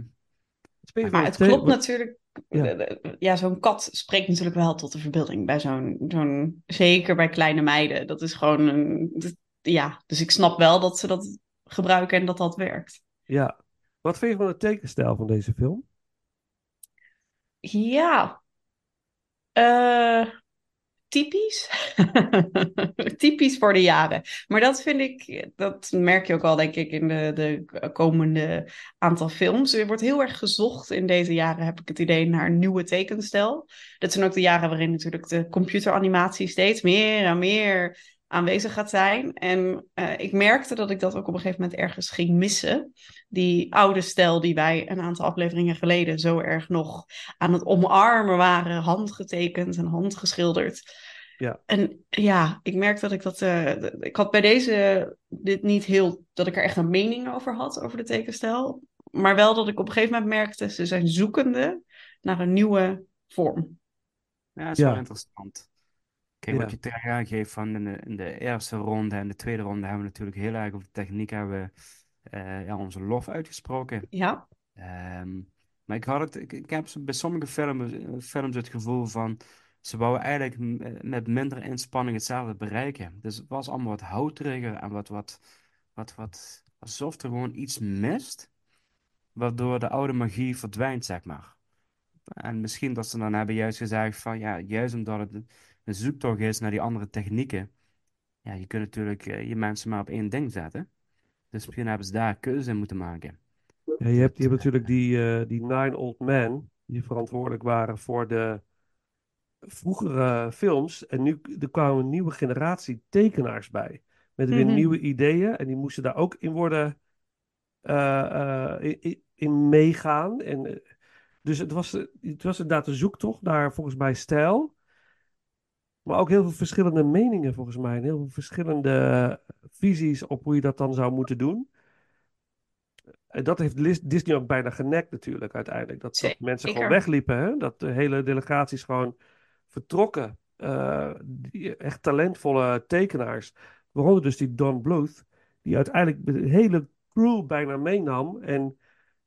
Speel je Maar het klopt natuurlijk. Ja. Ja, zo'n kat spreekt natuurlijk wel tot de verbeelding bij zo'n, zo'n, zeker bij kleine meiden. Dat is gewoon een, dat- ja, dus ik snap wel dat ze dat gebruiken en dat dat werkt. Ja. Wat vind je van de tekenstijl van deze film? Ja, eh, typisch. Typisch voor de jaren. Maar dat vind ik, dat merk je ook al, denk ik, in de, de komende aantal films. Er wordt heel erg gezocht in deze jaren, heb ik het idee, naar een nieuwe tekenstijl. Dat zijn ook de jaren waarin natuurlijk de computeranimatie steeds meer en meer aanwezig gaat zijn. En eh, ik merkte dat ik dat ook op een gegeven moment ergens ging missen. Die oude stijl die wij een aantal afleveringen geleden zo erg nog aan het omarmen waren, handgetekend en handgeschilderd. Ja. En ja, ik merk dat ik dat. eh, d- ik had bij deze dit niet heel. dat ik er echt een mening over had, over de tekenstijl. Maar wel dat ik op een gegeven moment merkte, ze zijn zoekende naar een nieuwe vorm. Ja, dat is Ja. wel interessant. Kijk, Ja. wat je terecht aangeeft van in de, in de eerste ronde en de tweede ronde hebben we natuurlijk heel erg over de techniek hebben we, eh, ja, onze lof uitgesproken. Ja, Ehm, maar ik had het, ik, ik heb bij sommige films, eh, films het gevoel van, ze wouden eigenlijk eh, met minder inspanning hetzelfde bereiken. Dus het was allemaal wat houteriger en wat, wat, wat, wat, alsof er gewoon iets mist, waardoor de oude magie verdwijnt, zeg maar. En misschien dat ze dan hebben juist gezegd van, ja, juist omdat het een- zoektocht is naar die andere technieken, ja, je kunt natuurlijk eh, je mensen maar op één ding zetten. Dus misschien hebben ze daar keuze in moeten maken. Ja, je hebt, je hebt natuurlijk die, eh, die Nine Old Men, die verantwoordelijk waren voor de vroegere films. En nu er kwamen een nieuwe generatie tekenaars bij. Met weer Mhm. nieuwe ideeën. En die moesten daar ook in worden eh, eh, in, in- meegaan. En, dus het was, het was inderdaad een zoektocht naar volgens mij stijl. Maar ook heel veel verschillende meningen volgens mij. En heel veel verschillende visies op hoe je dat dan zou moeten doen. En dat heeft Disney ook bijna genekt natuurlijk uiteindelijk. Dat, dat mensen gewoon wegliepen. Hè? Dat de hele delegaties gewoon vertrokken. Eh, die echt talentvolle tekenaars. Waaronder dus die Don Bluth. Die uiteindelijk de hele crew bijna meenam. En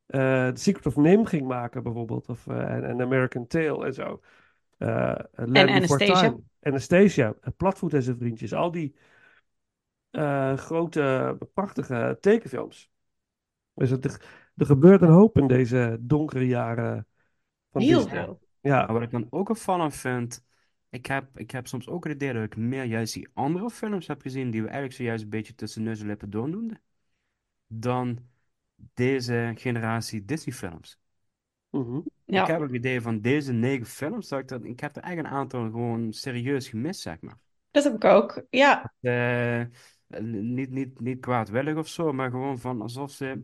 eh The Secret of Nim ging maken bijvoorbeeld. Of, eh, en, American Tail en zo. Eh Land Before Anastasia. Time. Anastasia. en Platvoet en zijn vriendjes. Al die eh, grote, prachtige tekenfilms. Dus het, er gebeurt een hoop in deze donkere jaren van Heel Disney. veel. Ja, Maar wat ik dan ook opvallend vind, ik heb, ik heb soms ook het idee dat ik meer juist die andere films heb gezien die we eigenlijk zojuist een beetje tussen neus en lippen door noemden, dan deze generatie Disney-films. Mhm. Ik Ja, heb het idee van deze negen films, dat ik, dat, ik heb er eigenlijk een aantal gewoon serieus gemist, zeg maar. dat heb ik ook. Ja, Eh, niet, niet, niet kwaadwillig of zo, maar gewoon van alsof ze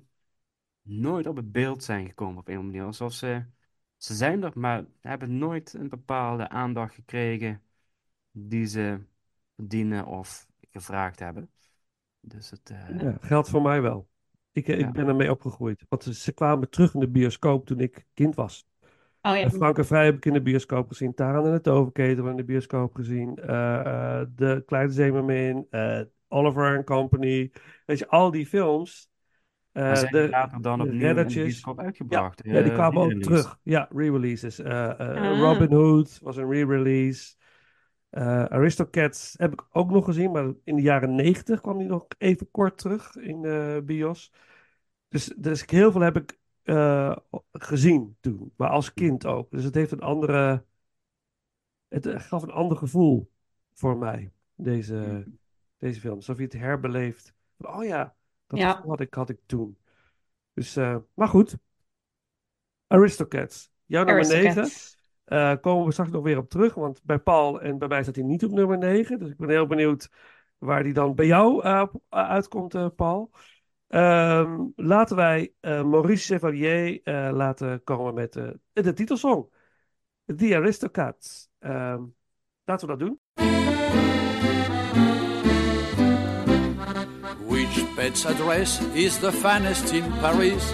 nooit op het beeld zijn gekomen op een of andere manier. Alsof ze, ze zijn er, maar hebben nooit een bepaalde aandacht gekregen die ze verdienen of gevraagd hebben. Dus het, eh, ja, geldt voor mij wel. Ik, eh, Ja. ik ben ermee opgegroeid. Want ze kwamen terug in de bioscoop toen ik kind was. oh ja. En Frank en Vrij heb ik in de bioscoop gezien. Taran en de Toverketen hebben we in de bioscoop gezien. Eh, eh, de Kleine Zeemermin. eh Oliver and Company. Weet je, al die films. eh, zijn de, later dan opnieuw in de bioscoop uitgebracht. Ja, die kwamen ook terug. Ja, re-releases. Eh, eh, Ah. Robin Hood was een re-release. Eh, Aristocats heb ik ook nog gezien, maar in de jaren negentig kwam die nog even kort terug in de bios. Dus, dus heel veel heb ik eh, gezien toen, maar als kind ook. Dus het heeft een andere, het gaf een ander gevoel voor mij, deze, deze film. Alsof je het herbeleeft. Van, oh ja, dat Ja. had ik, had ik toen. Dus, eh, maar goed. Aristocats. Jouw nummer 9. Eh, komen we straks nog weer op terug, want bij Paul en bij mij staat hij niet op nummer 9. Dus ik ben heel benieuwd waar die dan bij jou eh, uitkomt, eh, Paul. Ehm, laten wij Maurice Chevalier laten komen met de titelsong. The Aristocats. Ehm, laten we dat doen. Which pet's address is the finest in Paris?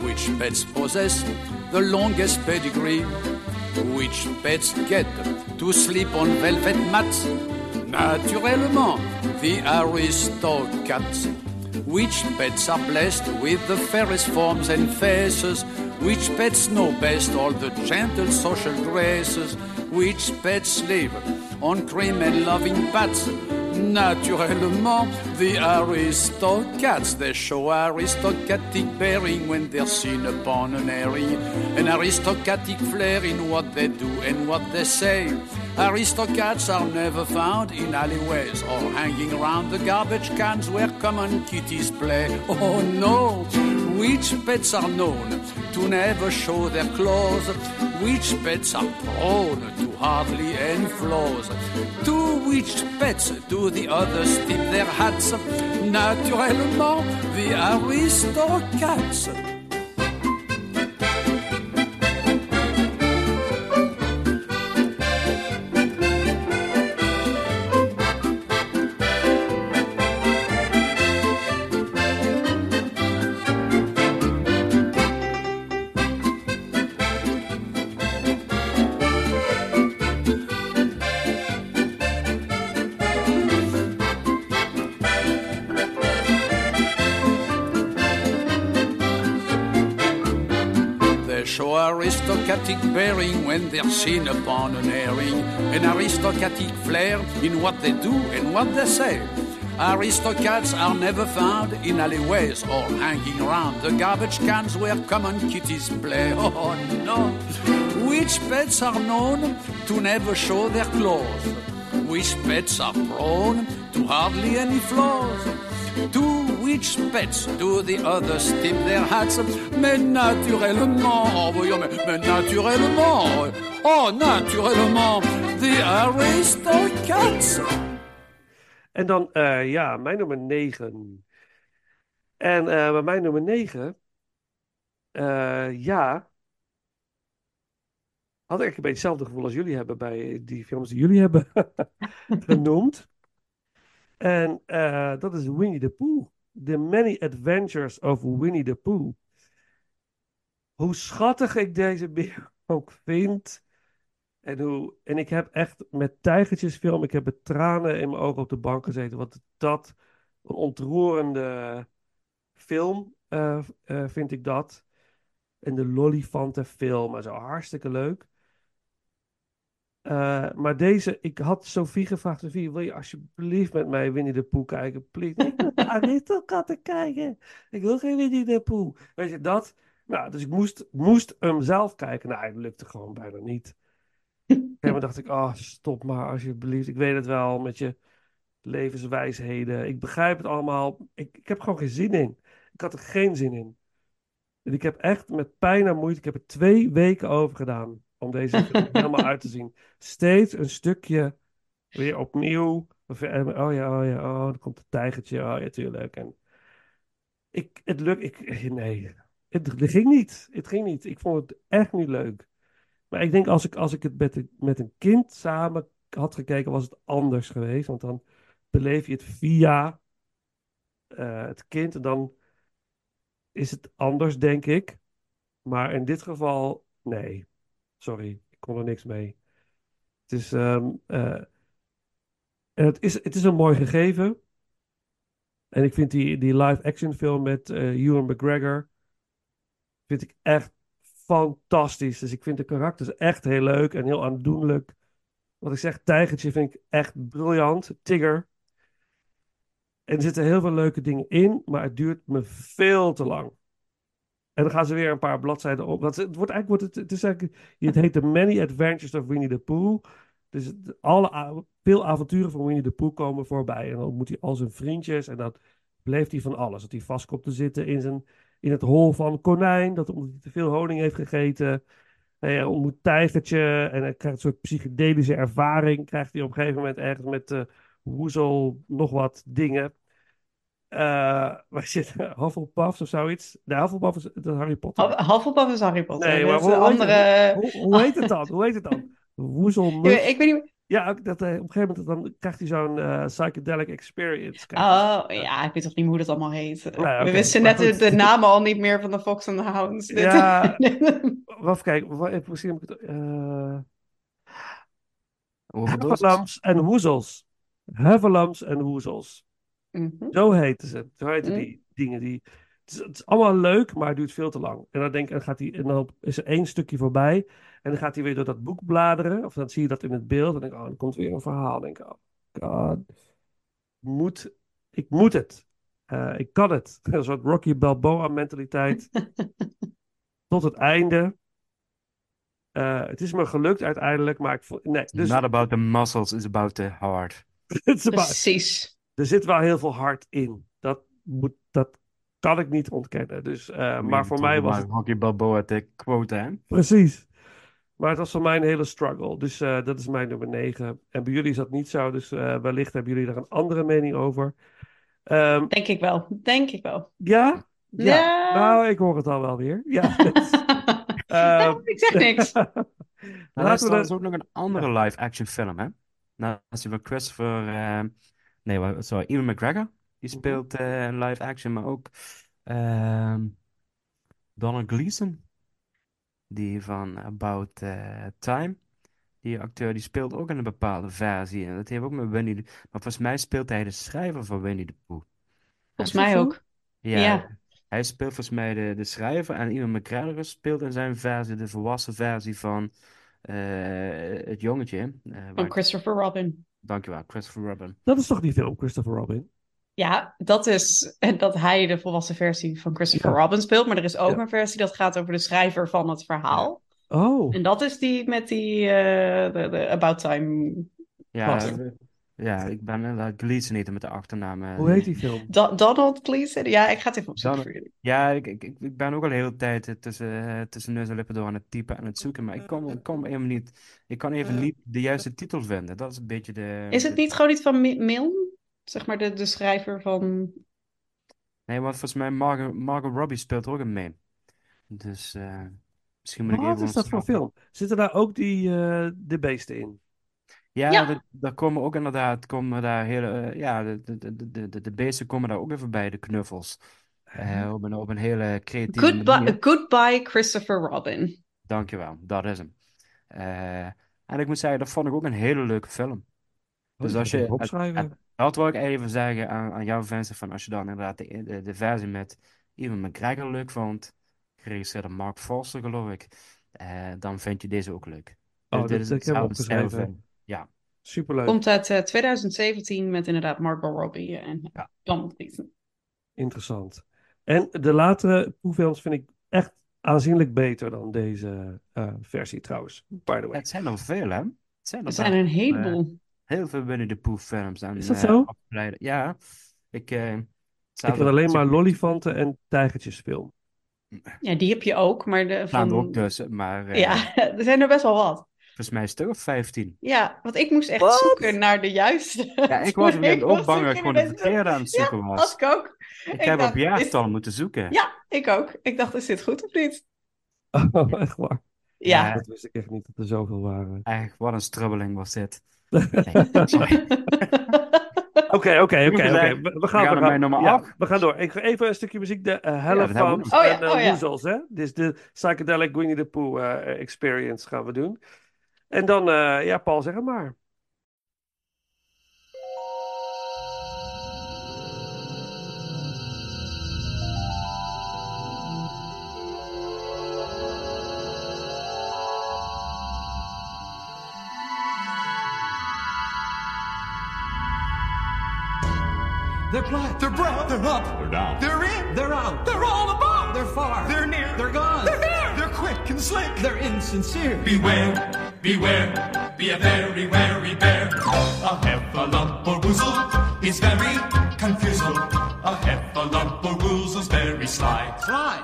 Which pets possess the longest pedigree? Which pets get to sleep on velvet mats? Naturellement, the Aristocats. Which pets are blessed with the fairest forms and faces? Which pets know best all the gentle social graces? Which pets live on cream and loving pats? Naturellement, the Aristocats, they show aristocratic bearing when they're seen upon an airing, an aristocratic flair in what they do and what they say. Aristocrats are never found in alleyways or hanging around the garbage cans where common kitties play. Oh no! Which pets are known to never show their claws? Which pets are prone to hardly any flaws? To which pets do the others tip their hats? Naturellement, the Aristocats. Aristocratic bearing when they're seen upon an airing, an aristocratic flair in what they do and what they say. Aristocrats are never found in alleyways or hanging around the garbage cans where common kitties play. Oh no! Which pets are known to never show their claws? Which pets are prone to hardly any flaws? To which pets do the others tip their hats? Mais naturellement, oh voyons, mais naturellement, oh naturellement, the Aristocats. En dan, eh, ja, mijn nummer 9. En eh, bij mijn nummer 9, eh, ja, had ik een beetje hetzelfde gevoel als jullie hebben bij die films die jullie hebben genoemd. En eh, dat is Winnie the Pooh. The Many Adventures of Winnie the Pooh. Hoe schattig ik deze beer ook vind. En, hoe, en ik heb echt met tijgertjesfilm, ik heb met tranen in mijn ogen op de bank gezeten. Wat dat een ontroerende film eh, eh, vind ik dat. En de Lollifantenfilm en zo, hartstikke leuk. Eh, maar deze, ik had Sophie gevraagd, Sophie, wil je alsjeblieft met mij Winnie de Pooh kijken? Please. Ik wil Aristokatten kijken. Ik wil geen Winnie de Pooh. Weet je, dat. Nou, dus ik moest, moest hem zelf kijken. Nou, het lukte gewoon bijna niet. En dan dacht ik, oh, stop maar alsjeblieft. Ik weet het wel, met je levenswijsheden. Ik begrijp het allemaal. Ik, ik heb gewoon geen zin in. Ik had er geen zin in. En ik heb echt met pijn en moeite, ik heb er twee weken over gedaan om deze helemaal uit te zien. Steeds een stukje weer opnieuw. Eh, Oh ja, oh ja, oh, dan komt het tijgertje. Oh ja, tuurlijk. En ik, het lukt, ik, nee, het, het ging niet. Het ging niet. Ik vond het echt niet leuk. Maar ik denk als ik, als ik het met, een- met een kind samen had gekeken, was het anders geweest. Want dan beleef je het via eh, het kind. En dan is het anders, denk ik. Maar in dit geval, nee. Sorry, ik kon er niks mee. Het is, eh, het is, het is een mooi gegeven. En ik vind die, die live-action film met eh Ewan McGregor, vind ik echt fantastisch. Dus ik vind de karakters echt heel leuk en heel aandoenlijk. Wat ik zeg, Tijgertje vind ik echt briljant. Tigger. En er zitten heel veel leuke dingen in, maar het duurt me veel te lang. En dan gaan ze weer een paar bladzijden op. Dat, het, wordt eigenlijk, het, het, is eigenlijk, het heet The Many Adventures of Winnie the Pooh. Dus alle, veel avonturen van Winnie the Pooh komen voorbij. En dan moet hij al zijn vriendjes. En dan beleeft hij van alles. Dat hij vast komt te zitten in, zijn, in het hol van konijn. Dat omdat hij te veel honing heeft gegeten. En hij ontmoet tijgertje. En hij krijgt een soort psychedelische ervaring. Krijgt hij op een gegeven moment ergens met eh woezel nog wat dingen. Eh waar zit Hufflepuff of zoiets? De Hufflepuff is, dat is Harry Potter. Huff- Hufflepuff is Harry Potter. Nee, maar is hoe, andere... het, hoe, hoe heet het dan? Hoe heet het dan? Woezelmus. Ik, ik weet niet... Ja, dat, hij op een gegeven moment dan krijgt hij zo'n eh, psychedelic experience. Oh, ja, ik weet toch niet meer hoe dat allemaal heet. Ja, We wisten net de, goed. de namen al niet meer van de Fox and the Hounds. Ja. Wacht, kijk. wa- even- Misschien heb ik het... eh? Heffalumps en woezels. Heffalumps en woezels. Mhm. Zo heten ze. Zo heten Mm. die dingen. Die, het, is, het is allemaal leuk, maar het duurt veel te lang. En dan, denk, en gaat hij, en dan is er één stukje voorbij. En dan gaat hij weer door dat boek bladeren. Of dan zie je dat in het beeld. En dan denk ik, oh, dan komt weer een verhaal. Dan denk ik, oh god. Moet, ik moet het. Eh, ik kan het. Een soort Rocky Balboa mentaliteit. Tot het einde. Eh, het is me gelukt uiteindelijk, maar ik. Nee, dus Not about the muscles, it's about the heart. Precies. Er zit wel heel veel hart in. Dat, moet, dat kan ik niet ontkennen. Dus, eh, maar voor mij was het Hockey Balboa te quote, hè? precies. Maar het was voor mij een hele struggle. Dus eh, dat is mijn nummer 9. En bij jullie is dat niet zo. Dus eh, wellicht hebben jullie daar een andere mening over. Ehm, Denk ik wel. Denk ik wel. ja? ja? Ja. Nou, ik hoor het al wel weer. Ja. Ja, Ehm, ik zeg niks. Nou, er is laten we trouwens de... ook nog een andere live-action film, hè? Naast die van Christopher... nee, wa- sorry, Ewan McGregor. Die speelt eh, een live-action, maar ook... ehm Donald Gleason. Die van About eh, Time. Die acteur, die speelt ook in een bepaalde versie. En dat heeft ook met Winnie de... Maar volgens mij speelt hij de schrijver van Winnie de Pooh. Volgens mij ook. Ja, Ja. hij speelt volgens mij de, de schrijver en Ewan McGregor speelt in zijn versie de volwassen versie van eh, het jongetje. eh, waar Van ik- Christopher Robin. Dankjewel, Christopher Robin. Dat is toch die film, Christopher Robin? Ja, dat is en dat hij de volwassen versie van Christopher Ja. Robin speelt. Maar er is ook Ja. een versie dat gaat over de schrijver van het verhaal. Oh, En dat is die met die eh, de, de About Time. Ja, ja, ik ben inderdaad Gleason eten met de achternaam. eh. hoe heet die film? Do- Donald Gleason? Ja, ik ga het even opzoeken Donald- voor jullie. Ja, ik, ik, ik ik ben ook al de hele tijd eh, tussen, eh, tussen neus en lippen door aan het typen en het zoeken, maar ik kom, ik kom even niet, ik kan even niet de juiste titel vinden. Dat is een beetje de... Is het de- niet gewoon iets van Mi- Milne? Zeg maar de, de schrijver van... Nee, want volgens mij Margot, Margot Robbie speelt er ook in mee. Dus eh, misschien moet ik Wat even is dat voor film? Zitten daar ook die eh, de beesten in? Ja, Ja. er- daar komen ook inderdaad, komen daar hele, eh, ja, de, de, de, de, de, de beesten komen daar ook even bij, de knuffels. Eh, op een, op een hele creatieve Goodbye, manier. Goodbye Christopher Robin. Dankjewel, dat is hem. Eh, en ik moet zeggen, dat vond ik ook een hele leuke film. Oh, Dus die als je, opschrijven. en dat wil ik even zeggen aan, aan jouw fans, van als je dan inderdaad de, de, de versie met Ewan McGregor leuk vond, geregisseerd door Mark Forster geloof ik, eh, dan vind je deze ook leuk. Oh, Dus dit dat- is ik heb hem hetzelfde stijl opgeschreven. film. Ja, Superleuk. Komt uit eh, 2017 met inderdaad Margot Robbie en Ja. Donald Gleason. Interessant. En de latere Poe-films vind ik echt aanzienlijk beter dan deze eh, versie trouwens. By the way. het zijn er veel hè. Het zijn Er er zijn een heleboel. heel veel binnen de Pooh films. En, Is dat eh, zo? Ja, ik... eh Ik ken alleen maar lollifanten en tijgertjesfilm. Ja, die heb je ook, maar de staan er van... ook tussen, maar eh, Ja, er zijn er best wel wat. Volgens mij een stuk of 15. Ja, want ik moest echt zoeken naar de juiste. Ja, ik was moment ook bang dat ik gewoon de verkeerde aan het zoeken Ja, was. ik ook. Ik heb dacht, op is- jaartal moeten zoeken. Ja, ik ook. Ik dacht, is dit goed of niet? Oh, echt waar. Ja. Ja. Dat wist ik echt niet dat er zoveel waren. Echt, wat een strubbeling was dit. Oké, oké, oké. We, gaan, gaan we naar mijn nummer ja, we gaan door. Ik ga even een stukje muziek. De uh, Fams nog. Oh ja, en uh, oh ja. Woezels, hè? Dus de Psychedelic Winnie the Pooh eh, Experience gaan we doen. En dan, eh, ja, Paul, zeg het maar. They're black. They're brown. They're up. They're down. They're in. They're out. They're all about. They're far. They're near. They're gone. They're here. They're quick and slick. They're insincere. Beware, beware, be a very wary bear. A heffalump or woozle is very confusal. A heffalump or woozle's very sly. Fly.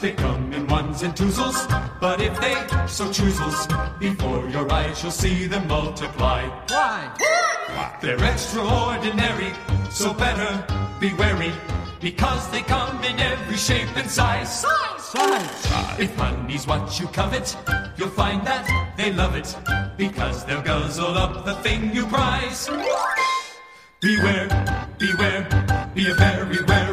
They come in ones and twosles, but if they so choosles, before your eyes you'll see them multiply. Fly. They're extraordinary, so better be wary, because they come in every shape and size. Size. size. If money's what you covet, you'll find that they love it, because they'll guzzle up the thing you prize. Beware, beware, be a very wary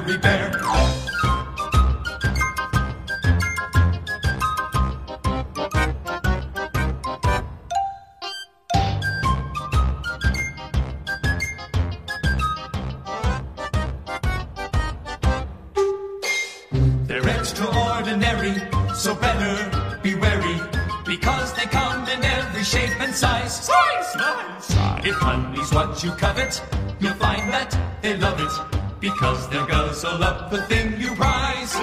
size. Size, size. If money's what you covet, you'll find that they love it, because they'll guzzle up the thing you prize.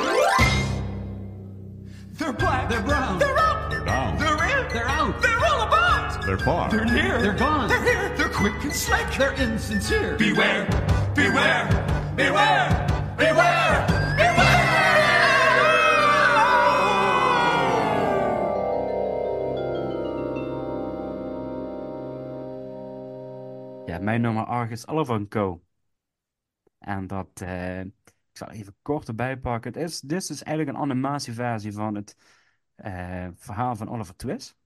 They're black. They're brown. They're up. They're down. They're in. They're out. They're all about. They're far. They're near. They're gone. They're here. They're quick and slick. They're insincere. Beware, beware, beware, beware, beware! Mijn nummer 8 is Oliver Co. En dat, eh, ik zal even kort erbij pakken. Het is, dit is eigenlijk een animatieversie van het eh, verhaal van Oliver Twist.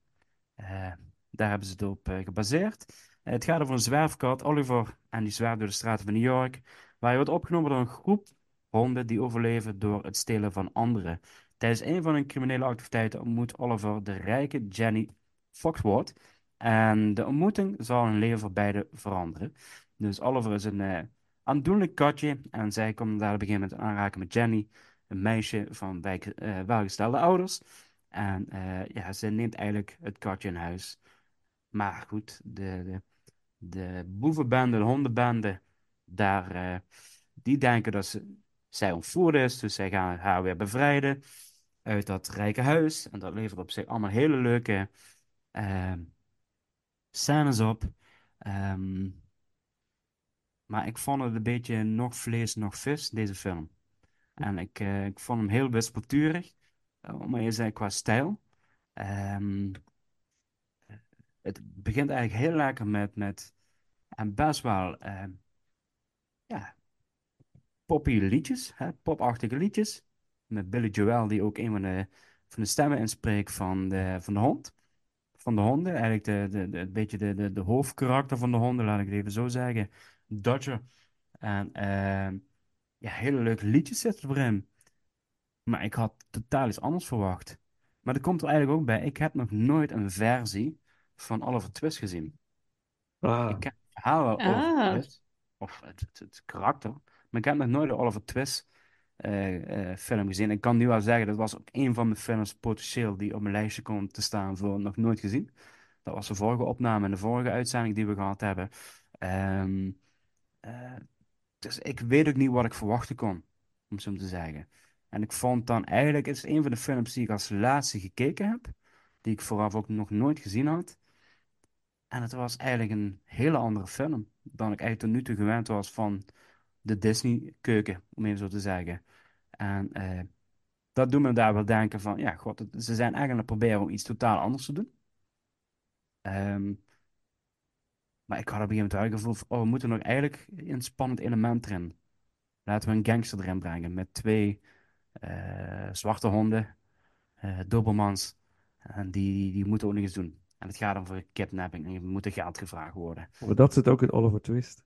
Eh, daar hebben ze het op gebaseerd. Het gaat over een zwerfkat, Oliver, en die zwerft door de straten van New York. Waar hij wordt opgenomen door een groep honden die overleven door het stelen van anderen. Tijdens een van hun criminele activiteiten ontmoet Oliver de rijke Jenny Foxworth. En de ontmoeting zal hun leven voor beide veranderen. Dus Oliver is een eh, aandoenlijk katje en zij komt daar op een gegeven moment aanraken met Jenny, een meisje van wijk, eh, welgestelde ouders. En eh, ja, ze neemt eigenlijk het katje in huis. Maar goed, de, de, de boevenbende, de hondenbende, daar, die denken dat ze, zij ontvoerd is, dus zij gaan haar weer bevrijden uit dat rijke huis. En dat levert op zich allemaal hele leuke scènes op. Ehm, maar ik vond het een beetje nog vlees, nog vis, deze film. En ik, eh, ik vond hem heel wispelturig, uh, om maar eens te zeggen, qua stijl. Ehm, het begint eigenlijk heel lekker met, met en best wel ehm, ja, poppy liedjes, hè, popachtige liedjes. Met Billy Joel, die ook een van de, van de stemmen inspreekt van de, van de hond. Van de honden, eigenlijk de, de, de, een beetje de, de, de hoofdkarakter van de honden, laat ik het even zo zeggen. Dodger. En ehm, ja, hele leuke liedjes zitten erin. Maar ik had totaal iets anders verwacht. Maar er komt er eigenlijk ook bij, ik heb nog nooit een versie van Oliver Twist gezien. Ah, Ik ken het verhaal wel Ah. Twist, of het, het, het karakter, maar ik heb nog nooit de Oliver Twist eh, eh, film gezien. Ik kan nu wel zeggen, dat was ook een van mijn films potentieel die op mijn lijstje komt te staan voor nog nooit gezien. Dat was de vorige opname en de vorige uitzending die we gehad hebben. Ehm, eh, dus ik weet ook niet wat ik verwachten kon, om zo te zeggen. En ik vond dan eigenlijk, het is een van de films die ik als laatste gekeken heb, die ik vooraf ook nog nooit gezien had. En het was eigenlijk een hele andere film dan ik eigenlijk tot nu toe gewend was van de Disney-keuken, om even zo te zeggen. En eh, dat doet me daar wel denken van, ja, god, ze zijn eigenlijk aan het proberen om iets totaal anders te doen. Ehm, maar ik had op een gegeven moment wel gevoel van, oh, we moeten nog eigenlijk een spannend element erin. Laten we een gangster erin brengen met twee eh, zwarte honden, eh dobermans. En die, die, moeten ook nog eens doen. En het gaat dan voor kidnapping en je moet geld gevraagd worden. maar dat zit ook in Oliver Twist.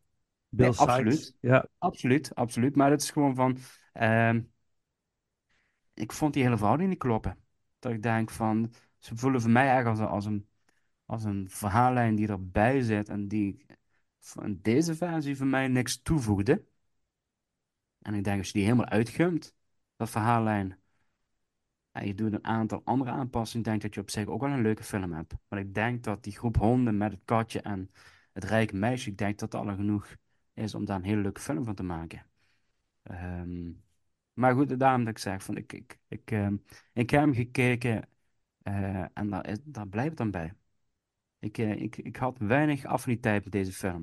Bill Nee, Sikes. absoluut. Ja, Absoluut, absoluut. Maar het is gewoon van. ehm, ik vond die hele verhouding niet kloppen. Dat ik denk van. Ze voelen voor mij eigenlijk als een, als een, als een verhaallijn die erbij zit. En die van deze versie voor mij niks toevoegde. En ik denk als je die helemaal uitgumt, dat verhaallijn. En je doet een aantal andere aanpassingen. denk dat je op zich ook wel een leuke film hebt. Maar ik denk dat die groep honden met het katje en het rijke meisje. Ik denk dat dat al genoeg is om daar een hele leuke film van te maken. Ehm, maar goed, daarom dat ik zeg, van, ik, ik, ik, ehm, ik heb hem gekeken eh, en daar, is- daar blijft het dan bij. Ik, eh, ik, ik had weinig affiniteit met deze film.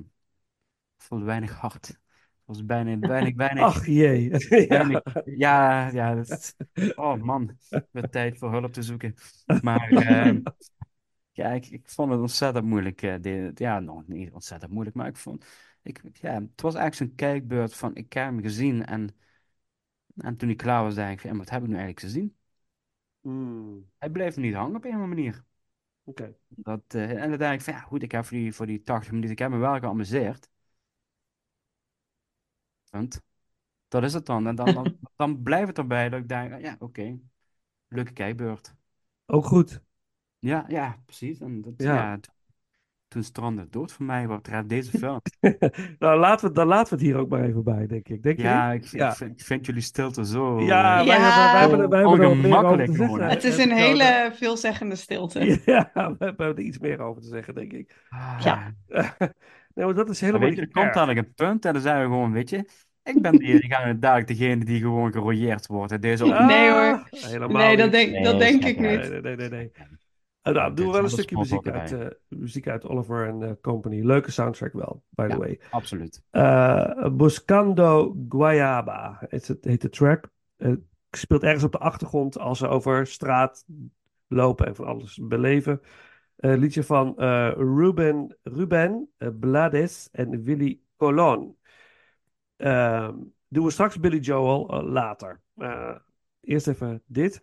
Ik voelde weinig hart. Het was bijna, weinig, weinig, ach jee. ja. weinig, ja, ja, dat, oh man, met tijd voor hulp te zoeken. Maar ehm, ja, ik, ik vond het ontzettend moeilijk. eh, de, ja, nog niet ontzettend moeilijk, maar ik vond, ik, ja, het was eigenlijk zo'n kijkbeurt van, ik heb hem gezien en, en toen ik klaar was, dacht ik, van, ja, wat heb ik nu eigenlijk gezien? Hmm, Hij bleef niet hangen op een of andere manier. Oké. Dat, eh, en dan denk ik van, ja goed, ik heb voor die, voor die 80 minuten, ik heb me wel geamuseerd. Punt. Dat is het dan. En dan, dan, dan blijft het erbij dat ik denk, ah, ja, oké, leuke kijkbeurt. Ook goed. Ja, ja, precies. En dat, Ja. ja. Toen strandde het dood voor mij wat betreft deze film. nou, laten we, dan laten we het hier ook maar even bij, denk ik. Denk je Ja, ik, Ja. ik, vind, ik vind jullie stilte zo... Ja, eh, wij, Ja. hebben, wij, hebben, er- wij hebben er wat meer over Ongemakkelijk te zeggen. gewoon. Het is een nou hele veelzeggende stilte. Ja, we hebben er iets meer over te zeggen, denk ik. ah, Ja. nee, maar dat is Maar helemaal weet je, er komt erg. dadelijk een punt en dan zijn we gewoon, weet je, ik ben die, die gaan dadelijk degene die gewoon gerooieerd wordt. Deze. Ah, Nee, hoor. Helemaal Nee, dat denk, Nee, dat denk ik niet. Nee, nee, nee, nee. Nou, doen we wel een stukje muziek uit, eh, muziek uit Oliver en eh, Company. Leuke soundtrack wel, by the Ja. way. Absoluut. Eh, Buscando Guayaba heet, het, heet de track. Eh, speelt ergens op de achtergrond als ze over straat lopen en van alles beleven. Liedje van Ruben, Ruben Blades en Willy Colon. Ehm, doen we straks Billy Joel later. Eerst even dit.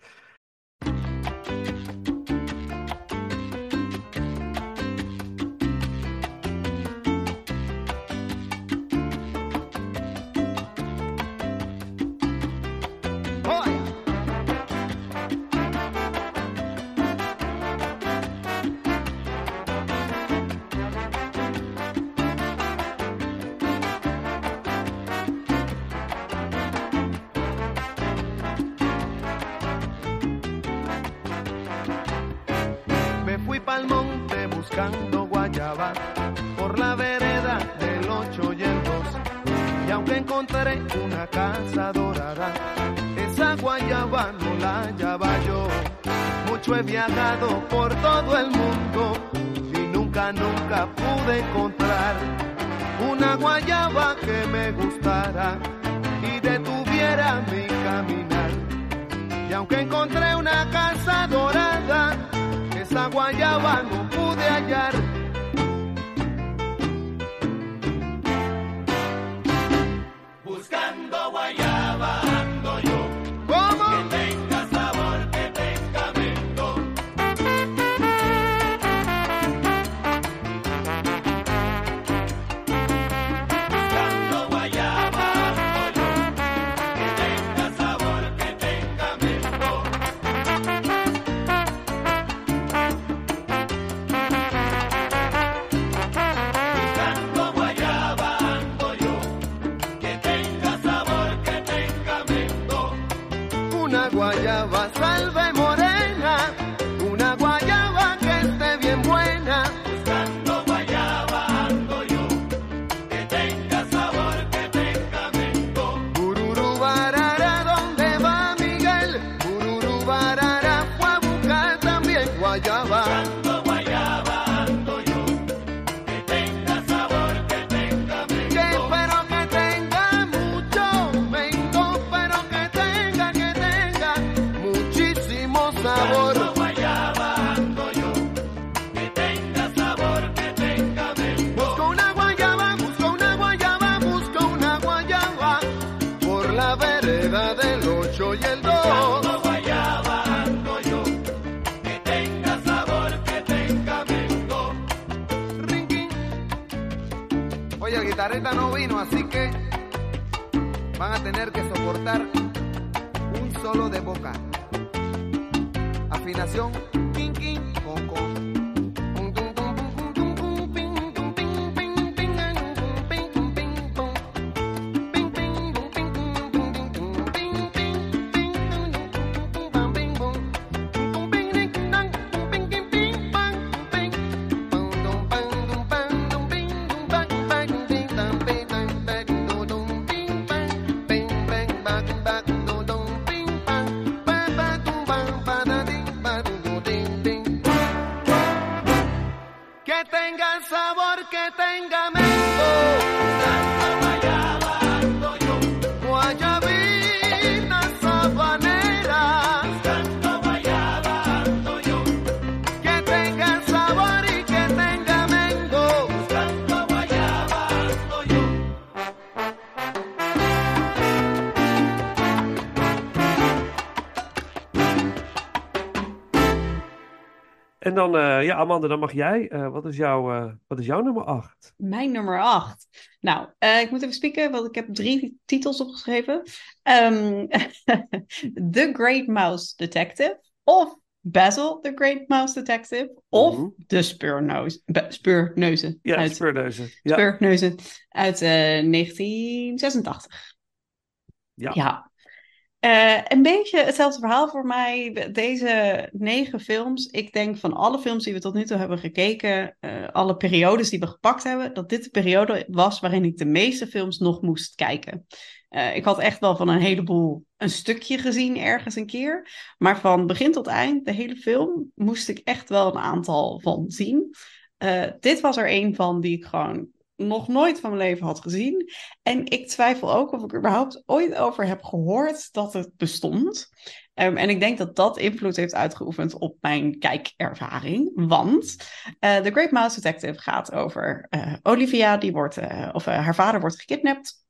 Dan, eh, ja, Amanda, dan mag jij. Eh, wat, is jouw, eh, wat is jouw nummer 8? Mijn nummer 8. Nou, ik moet even spieken, want ik heb drie titels opgeschreven. Ehm, the Great Mouse Detective. Of Basil, The Great Mouse Detective. Of Mhm. De Speurneus, Speurneuzen. Ja, uit, speurneuzen. Ja. Speurneuzen uit eh, 1986. Ja. Ja. Eh, een beetje hetzelfde verhaal voor mij. Deze negen films. Ik denk van alle films die we tot nu toe hebben gekeken, eh, alle periodes die we gepakt hebben, dat dit de periode was waarin ik de meeste films nog moest kijken. Eh, ik had echt wel van een heleboel een stukje gezien ergens een keer. Maar van begin tot eind, de hele film, moest ik echt wel een aantal van zien. Dit was er een van die ik gewoon nog nooit van mijn leven had gezien. En ik twijfel ook of ik er überhaupt ooit over heb gehoord dat het bestond. Ehm, en ik denk dat dat invloed heeft uitgeoefend op mijn kijkervaring. Want eh The Great Mouse Detective gaat over eh, Olivia, die wordt, eh, of haar vader wordt gekidnapt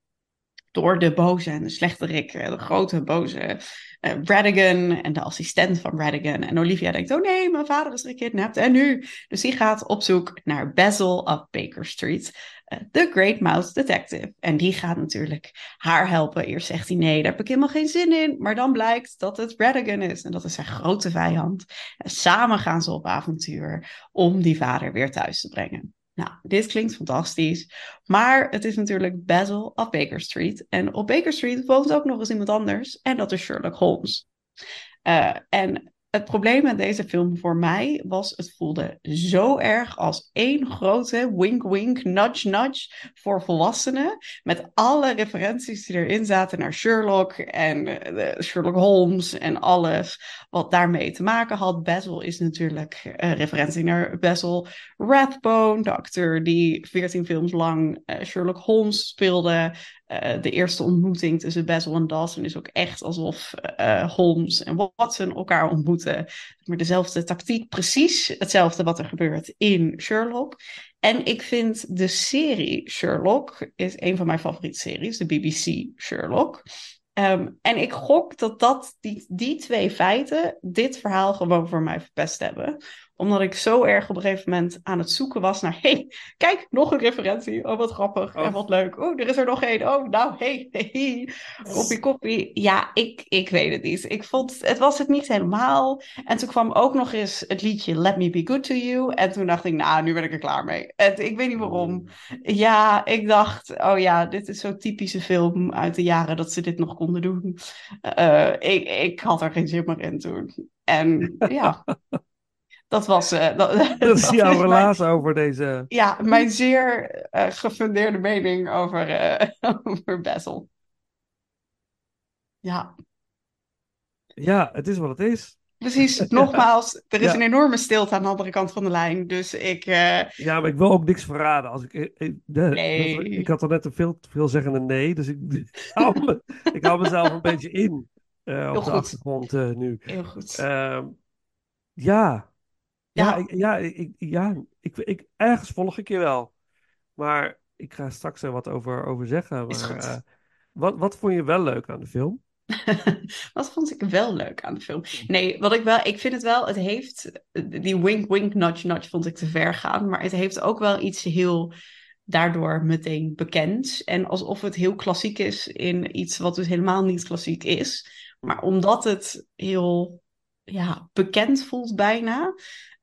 door de boze en de slechterik, de grote boze eh Radigan en de assistent van Radigan. En Olivia denkt, oh nee, mijn vader is gekidnapt. En nu? Dus die gaat op zoek naar Basil of Baker Street, The Great Mouse Detective. En die gaat natuurlijk haar helpen. Eerst zegt hij, nee, daar heb ik helemaal geen zin in. Maar dan blijkt dat het Radigan is en dat is zijn grote vijand. En samen gaan ze op avontuur om die vader weer thuis te brengen. Nou, dit klinkt fantastisch. Maar het is natuurlijk Basil of Baker Street. En op Baker Street woont ook nog eens iemand anders. En dat is Sherlock Holmes. Eh, en het probleem met deze film voor mij was, het voelde zo erg als één grote wink-wink, nudge-nudge voor volwassenen. Met alle referenties die erin zaten naar Sherlock en eh, Sherlock Holmes en alles wat daarmee te maken had. Basil is natuurlijk een referentie naar Basil Rathbone, de acteur die 14 films lang eh, Sherlock Holmes speelde. Eh, de eerste ontmoeting tussen Basil en Dawson is ook echt alsof eh, Holmes en Watson elkaar ontmoeten. Maar dezelfde tactiek, precies hetzelfde wat er gebeurt in Sherlock. En ik vind de serie Sherlock is een van mijn favoriete series, de BBC Sherlock. Ehm, en ik gok dat, dat die, die twee feiten dit verhaal gewoon voor mij verpest hebben omdat ik zo erg op een gegeven moment aan het zoeken was naar... hey, kijk, nog een referentie. Oh, wat grappig en Oh. wat leuk. Oh, er is er nog één. Oh, nou, hey, hey. Koppie, koppie. Ja, ik, ik weet het niet. Ik vond, het was het niet helemaal. En toen kwam ook nog eens het liedje Let Me Be Good To You. En toen dacht ik, nou, nu ben ik er klaar mee. En ik weet niet waarom. Ja, ik dacht, oh ja, dit is zo'n typische film uit de jaren dat ze dit nog konden doen. Eh, ik, ik had er geen zin meer in toen. En ja, dat was... eh, dat, Dat is jouw relaas over deze... ja, mijn zeer eh, gefundeerde mening over, eh over Basil. Ja, Ja, het is wat het is. precies. Nogmaals, er is Ja. een enorme stilte aan de andere kant van de lijn. Dus ik... Ja, maar ik wil ook niks verraden. Als ik, de- Nee. ik had er net een veel te veelzeggende nee, dus ik, ik, hou, me- ik hou mezelf een beetje in op Heel de goed. achtergrond nu. heel goed. Ehm, ja, ja, Ja. ik, ja, ik, ja ik, ik, ergens volg ik je wel. Maar ik ga straks er wat over, over zeggen. Maar, eh, wat, wat vond je wel leuk aan de film? Wat vond ik wel leuk aan de film? Nee, wat ik wel, ik vind het wel, het heeft, die wink, wink, nudge, nudge vond ik te ver gaan, maar het heeft ook wel iets heel daardoor meteen bekend. En alsof het heel klassiek is in iets wat dus helemaal niet klassiek is. Maar omdat het heel ja, bekend voelt bijna.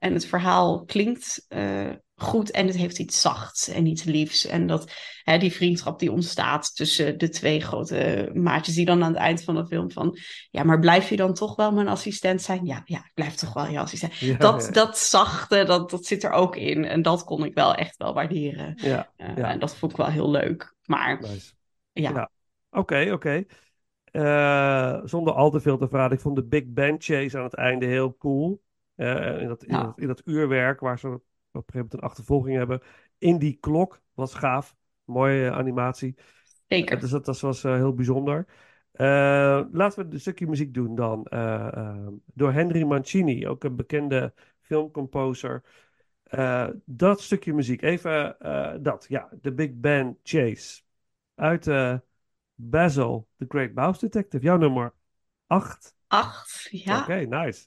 En het verhaal klinkt eh, goed en het heeft iets zachts en iets liefs. En dat, hè, die vriendschap die ontstaat tussen de twee grote maatjes, die dan aan het eind van de film van, ja, maar blijf je dan toch wel mijn assistent zijn? Ja, ja, ik blijf toch wel je assistent. Ja, Dat, ja, dat zachte, dat, dat zit er ook in. En dat kon ik wel echt wel waarderen. ja, Eh, Ja. En dat vond ik wel heel leuk. Maar nice. ja, Ja. Oké, oké. Eh, zonder al te veel te vragen, ik vond de Big Ben Chase aan het einde heel cool. Eh, in, dat, in, Ja. dat, in dat uurwerk waar ze op een gegeven moment een achtervolging hebben. In die klok was gaaf. Mooie eh, animatie. zeker. Eh, dus dat, dat was heel bijzonder. Laten we een stukje muziek doen dan. eh, eh, door Henry Mancini, ook een bekende filmcomposer. Dat stukje muziek, even dat. Ja, de Big Ben Chase. Uit eh, Basil, The Great Mouse Detective. Jouw nummer 8. Acht, ja. Oké, nice.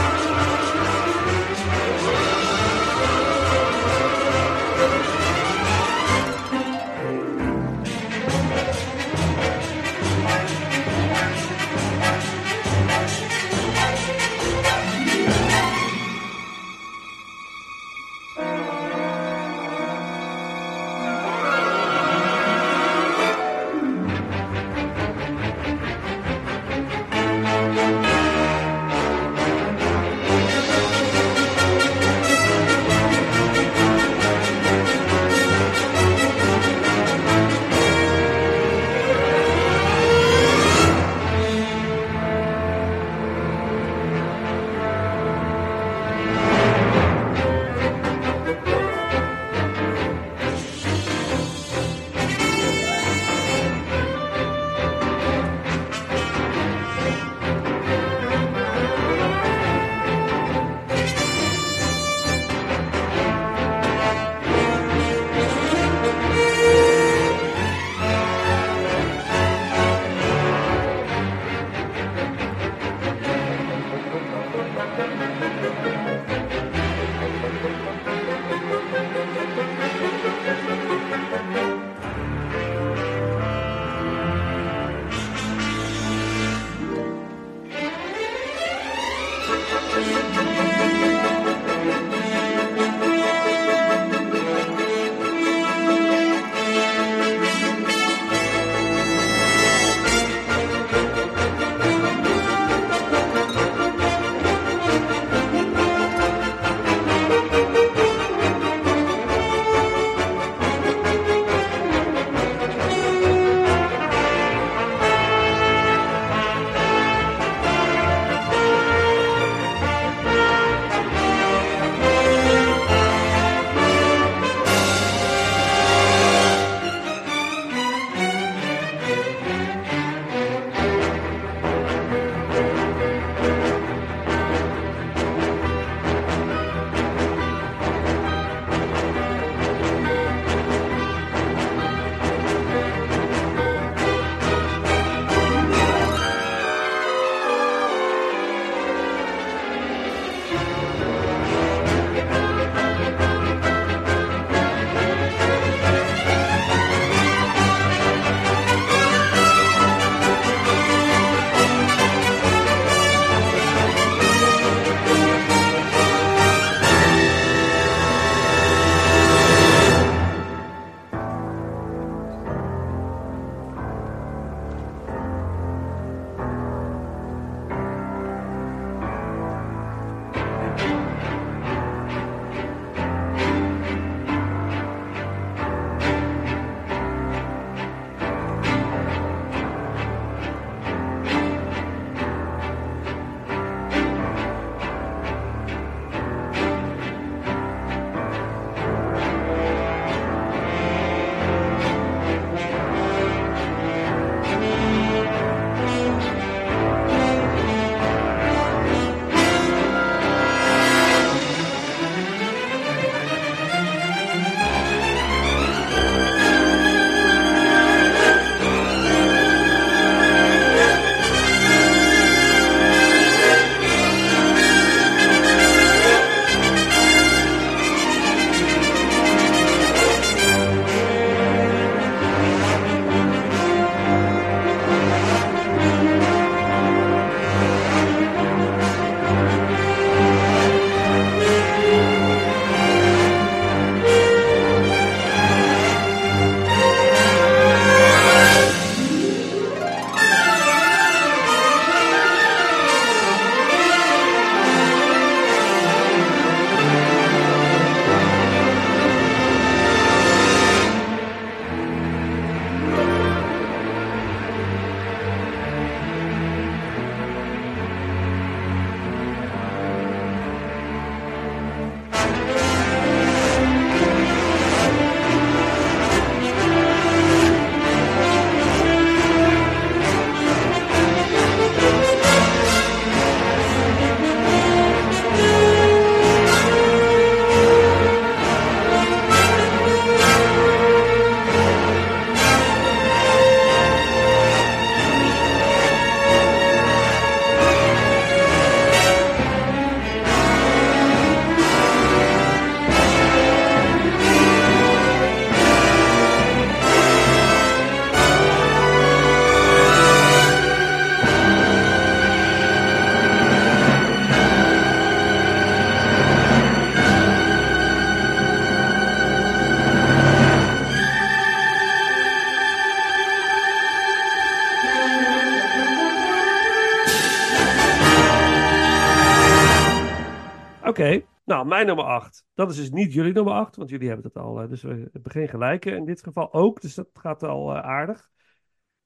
mijn nummer 8. Dat is dus niet jullie nummer 8, want jullie hebben het al. eh, dus we hebben geen gelijke in dit geval ook. Dus dat gaat al eh, aardig.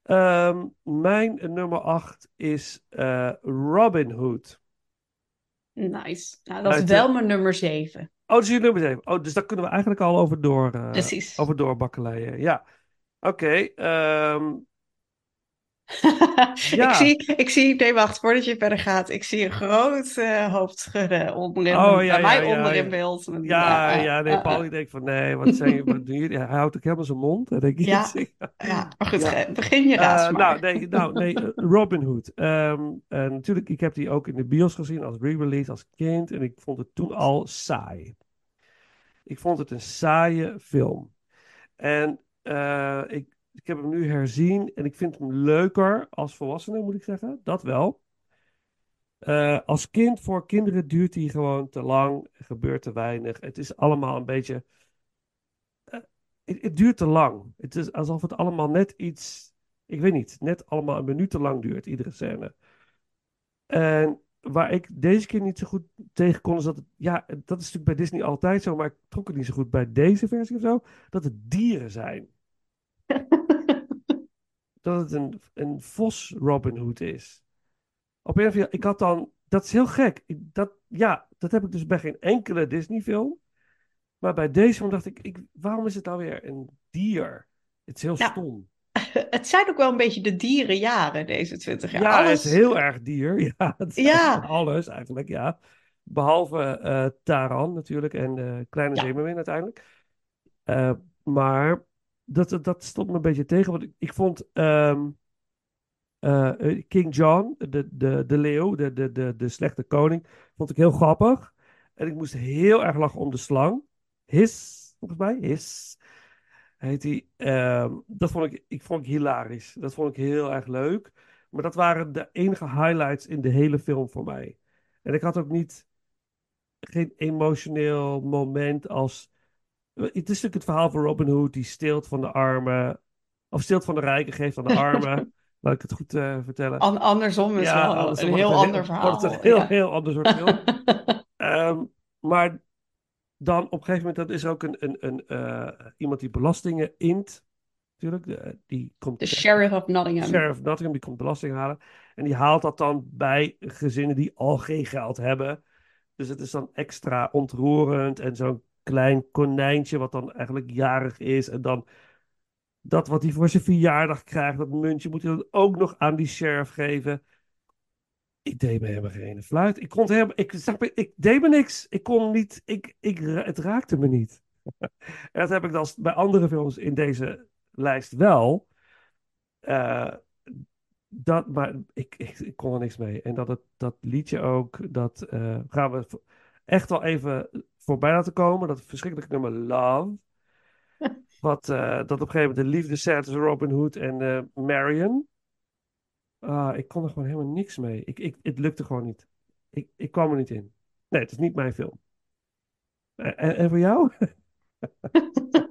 Ehm, mijn nummer 8 is eh, Robin Hood. Nice. Nou, dat is Uit, wel mijn nummer 7. Oh, dat is jullie nummer 7. Oh, dus daar kunnen we eigenlijk al over door. Precies. Over doorbakkeleien. Ja. Oké. ehm, Ja. ik, zie, ik zie, nee wacht, voordat je verder gaat, ik zie een groot eh, hoofd schudden onderin, Oh, ja, bij mij ja, onder in beeld. ja, Eh, ja, nee, eh, Paul die denkt van nee, wat zijn wat doen jullie? Hij houdt ook helemaal zijn mond. En denk ik, Ja. ja, maar goed, begin je Eh, maar. nou, nee, nou, nee, eh, Robin Hood. Ehm, eh, natuurlijk, ik heb die ook in de bios gezien als re-release, als kind. En ik vond het toen al saai. Ik vond het een saaie film. En eh, ik, ik heb hem nu herzien en ik vind hem leuker als volwassene, moet ik zeggen. Dat wel. Eh, als kind, voor kinderen duurt hij gewoon te lang, gebeurt te weinig. Het is allemaal een beetje. eh, het, duurt te lang. Het is alsof het allemaal net iets. Ik weet niet, net allemaal een minuut te lang duurt, iedere scène. En waar ik deze keer niet zo goed tegen kon, is dat. Ja, dat is natuurlijk bij Disney altijd zo, maar ik trok het niet zo goed bij deze versie of zo. Dat het dieren zijn. dat het een, een vos Robin Hood is. Op een of andere ik had dan, dat is heel gek. Ik, dat, ja, dat heb ik dus bij geen enkele Disney film. Maar bij deze film dacht ik, ik, waarom is het nou weer een dier? Het is heel Ja. stom. Het zijn ook wel een beetje de dierenjaren, deze 20 jaar. Ja, Alles... het is heel erg dier. Ja, het is Ja. alles eigenlijk, ja. Behalve eh, Taran natuurlijk en eh Kleine Ja. Uiteindelijk. Eh, maar dat, dat, stond me een beetje tegen. Want ik, ik vond ehm, eh, eh, King John, de, de, de leeuw, de, de, de, de slechte koning, vond ik heel grappig. En ik moest heel erg lachen om de slang. His, volgens mij. His heet die. Ehm, dat vond ik, ik vond ik hilarisch. Dat vond ik heel erg leuk. Maar dat waren de enige highlights in de hele film voor mij. En ik had ook niet geen emotioneel moment als. Het is natuurlijk het verhaal van Robin Hood die steelt van de armen. Of steelt van de rijken, geeft aan de armen. Laat ik het goed eh, vertellen. An- andersom is wel anders een heel het ander verhaal. Wordt het een heel, ja. heel ander soort film. Ehm, maar dan op een gegeven moment, dat is ook een, een, een, eh, iemand die belastingen int. Natuurlijk, de- die komt. De Sheriff of Nottingham. Sheriff Nottingham, die komt belasting halen. En die haalt dat dan bij gezinnen die al geen geld hebben. Dus het is dan extra ontroerend. En zo'n klein konijntje, wat dan eigenlijk jarig is. En dan dat wat hij voor zijn verjaardag krijgt, dat muntje, moet hij dan ook nog aan die sheriff geven. Ik deed me helemaal geen fluit. Ik kon helemaal, ik, je, ik deed me niks. Ik kon niet, ik, ik, het raakte me niet. en dat heb ik dan bij andere films in deze lijst wel. Eh, dat, maar ik, ik, ik kon er niks mee. En dat, het, dat liedje ook, dat eh, gaan we echt wel even voorbij laten komen. Dat verschrikkelijke nummer Love. Wat, eh, dat op een gegeven moment de liefde zet tussen Robin Hood en eh, Marion. Ah, ik kon er gewoon helemaal niks mee. Ik, ik, het lukte gewoon niet. Ik, ik kwam er niet in. Nee, het is niet mijn film. En, en, en voor jou?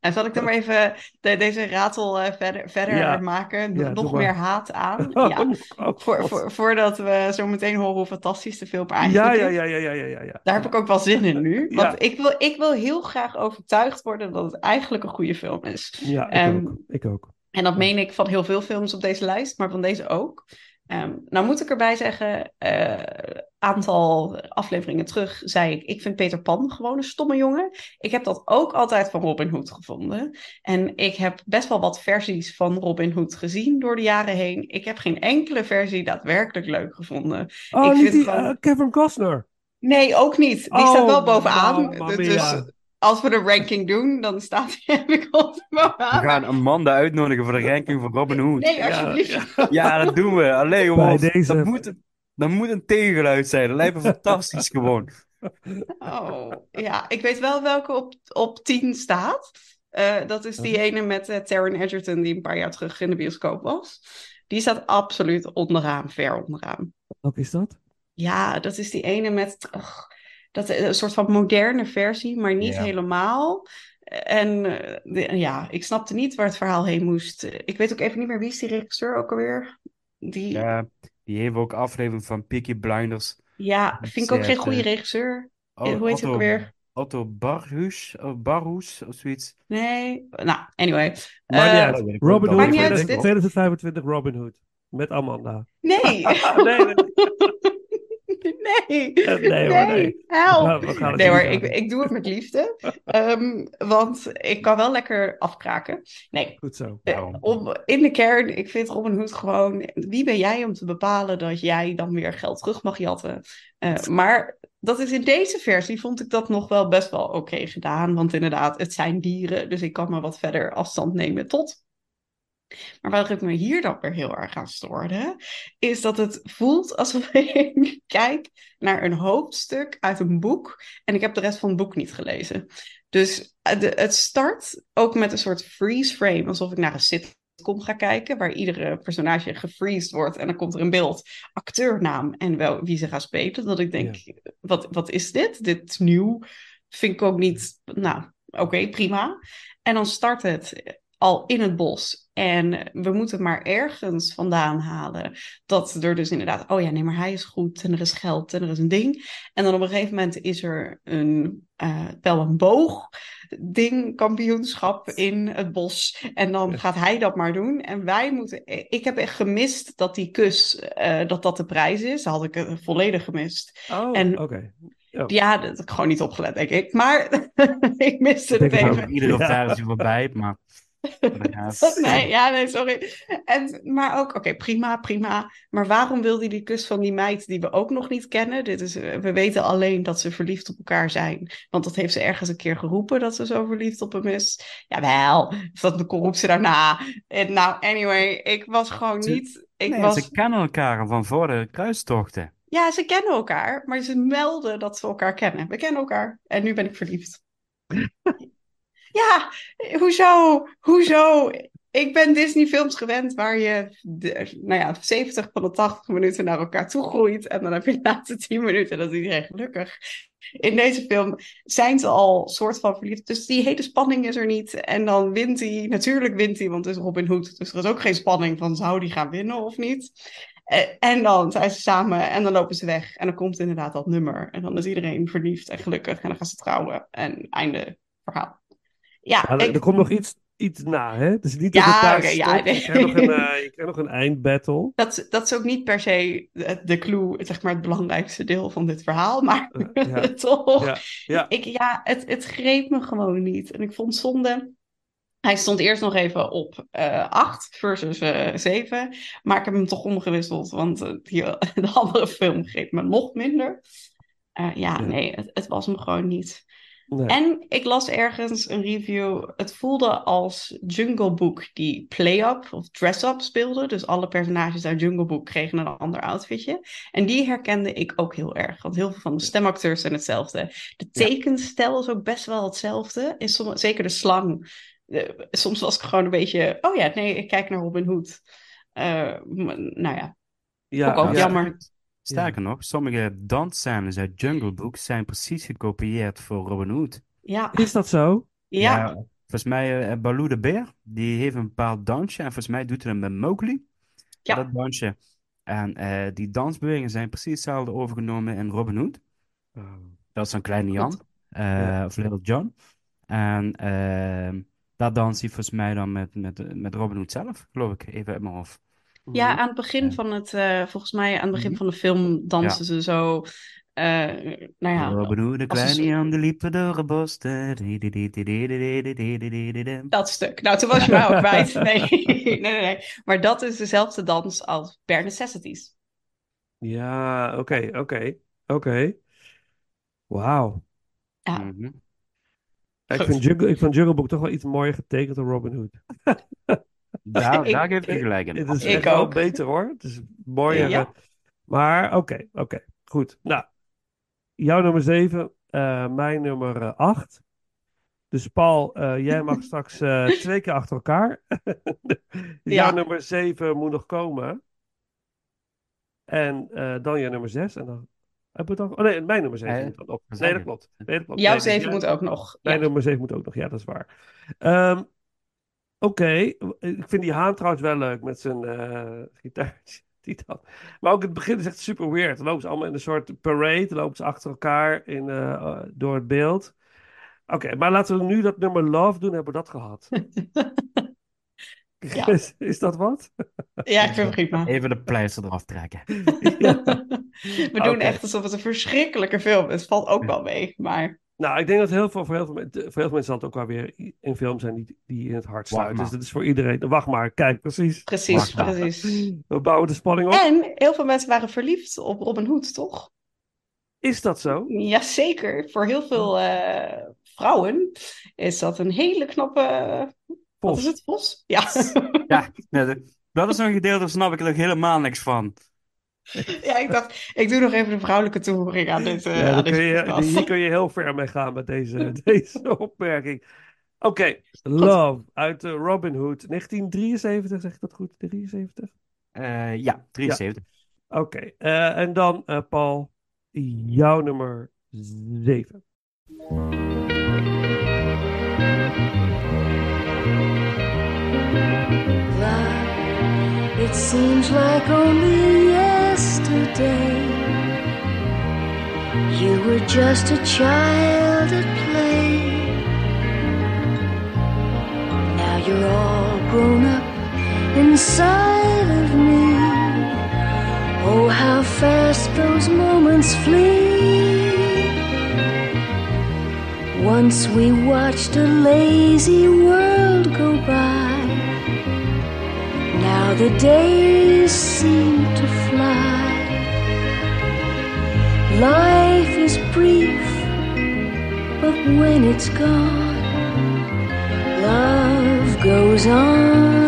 En zal ik dan maar even de- deze ratel eh, verder, verder Ja. maken? Ja, Nog maar. meer haat aan? Oh, Ja. oh, Voor, God. voor, voordat we zo meteen horen hoe fantastisch de film eigenlijk ja, is. ja, ja, ja, ja, ja, ja. Daar heb ik ook wel zin in nu. Want ik, wil, ik wil heel graag overtuigd worden dat het eigenlijk een goede film is. Ja, ik Ehm, ook. Ik ook. En dat meen ik van heel veel films op deze lijst, maar van deze ook. Ehm, nou moet ik erbij zeggen, een aantal afleveringen terug zei ik, ik vind Peter Pan gewoon een stomme jongen. Ik heb dat ook altijd van Robin Hood gevonden. En ik heb best wel wat versies van Robin Hood gezien door de jaren heen. Ik heb geen enkele versie daadwerkelijk leuk gevonden. Oh, ik vind die gewoon- eh, Kevin Costner. Nee, ook niet. Die Oh, staat wel bovenaan. mamma dus. Als we de ranking doen, dan staat heb ik ons We bovenaan. gaan Amanda uitnodigen voor de ranking van Robin Hood. Nee, Ja, alsjeblieft. ja. Ja, dat doen we. Alleen Wolf, deze- dat moet, dat moet een tegengeluid zijn. Dat lijkt me fantastisch gewoon. Oh, ja. Ik weet wel welke op, op 10 staat. Eh, dat is die ene met eh Taron Egerton, die een paar jaar terug in de bioscoop was. Die staat absoluut onderaan, ver onderaan. Welke is dat? Ja, dat is die ene met dat, een soort van moderne versie, maar niet Ja. helemaal. En eh, de- ja, ik snapte niet waar het verhaal heen moest. Ik weet ook even niet meer wie is die regisseur ook alweer. Die... Ja, die heeft ook aflevering van Peaky Blinders Ja, vind ik ook geen goede eh, regisseur. Oh, Hoe heet hij Otto, ook weer? Otto Barhuus, of Barhoes of zoiets. Nee, nou, anyway. Eh, ook Robin. Hood Maakt niet uit, 20- dit- 2025 Robin Hood. Met Amanda. nee. nee, nee. nee. Nee hoor, nee. help. We Nee hoor, ik, ik doe het met liefde. Ehm, want ik kan wel lekker afkraken. Nee, Goed zo. eh, om, in de kern, ik vind Robin Hood gewoon... Wie ben jij om te bepalen dat jij dan weer geld terug mag jatten? Eh, maar dat is in deze versie, vond ik dat nog wel best wel oké gedaan. Want inderdaad, het zijn dieren, dus ik kan maar wat verder afstand nemen tot... Maar waar ik me hier dan weer heel erg aan stoorde, is dat het voelt alsof ik kijk naar een hoofdstuk uit een boek en ik heb de rest van het boek niet gelezen. Dus eh, het start ook met een soort freeze frame, alsof ik naar een sitcom ga kijken, waar iedere personage gefreezed wordt en dan komt er een beeld, acteurnaam en wel wie ze gaan spelen. Dat ik denk, wat, wat is dit? Dit is nieuw. Vind ik ook niet, nou, oké, prima. En dan start het al in het bos. En we moeten maar ergens vandaan halen dat er dus inderdaad, oh ja, nee, maar hij is goed en er is geld en er is een ding. En dan op een gegeven moment is er een eh wel een boog ding, kampioenschap in het bos. En dan gaat hij dat maar doen. En wij moeten, ik heb echt gemist dat die kus, eh, dat dat de prijs is. Dat had ik eh, volledig gemist. Oh, En- oké. Ja. Ja, dat heb ik gewoon niet opgelet, denk ik. Maar ik miste het even. Iedere Ja. versie voorbij, maar... Ja, Nee, ja, nee, sorry. En, maar ook, oké, prima, prima. Maar waarom wil hij die kus van die meid die we ook nog niet kennen? Dit is, eh, we weten alleen dat ze verliefd op elkaar zijn. Want dat heeft ze ergens een keer geroepen, dat ze zo verliefd op hem is. Jawel, dat komt ze daarna. En nou, anyway, ik was gewoon Ze- niet... Ik Nee, was, ze kennen elkaar van voor de kruistochten. ja, ze kennen elkaar, maar ze melden dat ze elkaar kennen. We kennen elkaar en nu ben ik verliefd. ja, hoezo? Hoezo? Ik ben Disney-films gewend waar je nou ja, 70 van de 80 minuten naar elkaar toe groeit. En dan heb je de laatste 10 minuten, dat is iedereen gelukkig. In deze film zijn ze al soort van verliefd. Dus die hele spanning is er niet. En dan wint hij, natuurlijk wint hij, want het is Robin Hood. Dus er is ook geen spanning van zou die gaan winnen of niet. Eh, En dan zijn ze samen en dan lopen ze weg. En dan komt inderdaad dat nummer. En dan is iedereen verliefd en gelukkig. En dan gaan ze trouwen. En einde verhaal. Ja, Ja, er, ik, er komt nog iets, iets na, hè? Is niet dat Ja, oké, ja, nee. Je krijgt nog een, eh, je krijgt nog een eindbattle. dat, dat is ook niet per se de, clue, zeg maar het belangrijkste deel van dit verhaal. Maar Eh, ja. toch, Ja, ja. Ik, ja het, het greep me gewoon niet. En ik vond zonde. Hij stond eerst nog even op eh 8 versus eh 7. Maar ik heb hem toch omgewisseld. Want die, de andere film greep me nog minder. Ja, Ja. nee, het, het was hem gewoon niet. Nee. En ik las ergens een review. Het voelde als Jungle Book die play-up of dress-up speelde. Dus alle personages uit Jungle Book kregen een ander outfitje. En die herkende ik ook heel erg. Want heel veel van de stemacteurs zijn hetzelfde. De tekenstijl is ook best wel hetzelfde. In sommige, zeker de slang. De- soms was ik gewoon een beetje... Oh ja, nee, ik kijk naar Robin Hood. Eh, nou ja, ja, ook ja. jammer. Sterker nog, sommige dansscènes uit Jungle Book zijn precies gekopieerd voor Robin Hood. Ja, Is dat zo? ja. Volgens mij, eh, Baloo de Beer, die heeft een bepaald dansje. En volgens mij doet hij hem met Mowgli. Ja. Dat dansje. En eh, die dansbewegingen zijn precies hetzelfde overgenomen in Robin Hood. Dat is een kleine Jan. Eh, Ja. Of Little John. En ehm dat danst hij volgens mij dan met, met, met Robin Hood zelf, geloof ik. Even uit mijn hoofd. Ja, aan het begin Ja. van het, eh, volgens mij aan het begin Mhm. van de film dansen ze zo, eh, nou ja, Robin Hood, de kleine soort- Jan, die liep door het bos. dat stuk. Nou, toen was je mij ook kwijt. Nee, nee, nee, nee. Maar dat is dezelfde dans als Bare Necessities. Ja, oké, oké, oké. Wauw. Ja. Mhm. Ik vind, Jungle, ik vind Jungle Book toch wel iets mooier getekend dan Robin Hood. Daar, Ik- daar geef je gelijk in. Het is Ik echt wel ook. beter hoor. Het is mooier. Ja. eh, Maar oké, oké. Goed. Nou, jouw nummer 7, mijn nummer 8. Dus Paul, eh, jij mag straks eh, twee keer achter elkaar. Ja. Jouw nummer 7 moet nog komen. En eh, dan jouw nummer 6. En dan hebben we het al. Oh nee, mijn nummer 7 Nee, moet dan op. dat Nee, dat ik. klopt. Nee, dat klopt. Jouw Nee, dus zeven jij- moet ook nog. Mijn Ja. nummer 7 moet ook nog, ja, dat is waar. Ehm, Oké, ik vind die haan trouwens wel leuk met zijn eh. Die dan. Maar ook het begin is echt super weird. Dan lopen ze allemaal in een soort parade. Dan lopen ze achter elkaar in, eh, eh, door het beeld. Oké, maar laten we nu dat nummer Love doen. Hebben we dat gehad? Ja. Is, is dat wat? Ja, ik vind het prima. Even de pleister eraf trekken. Ja. We doen echt alsof het een verschrikkelijke film is. Het valt ook wel mee, maar... Nou, ik denk dat heel veel, voor, heel veel, voor heel veel mensen zal het ook wel weer een film zijn die, die in het hart Wacht sluit. Dus dit is voor iedereen. Wacht maar, kijk, precies. Precies, Wacht maar. precies. We bouwen de spanning op. En heel veel mensen waren verliefd op Robin Hood, toch? Is dat zo? Jazeker. Voor heel veel eh, vrouwen is dat een hele knappe... Wat is het, Vos? Ja. Ja, dat- dat is een gedeelte, daar snap ik er helemaal niks van. ja, ik dacht, ik doe nog even de vrouwelijke toevoeging aan dit, eh Ja, aan kun je, hier kun je heel ver mee gaan met deze, deze opmerking. Oké, Love uit eh, Robin Hood. 1973, zeg ik dat goed? 73? Eh, ja, 73. Oké, eh, en dan eh, Paul, jouw nummer 7. Love, it seems like only yesterday you were just a child at play. Now you're all grown up inside of me. Oh, how fast those moments flee. Once we watched a lazy the days seem to fly. Life is brief, but when it's gone, love goes on.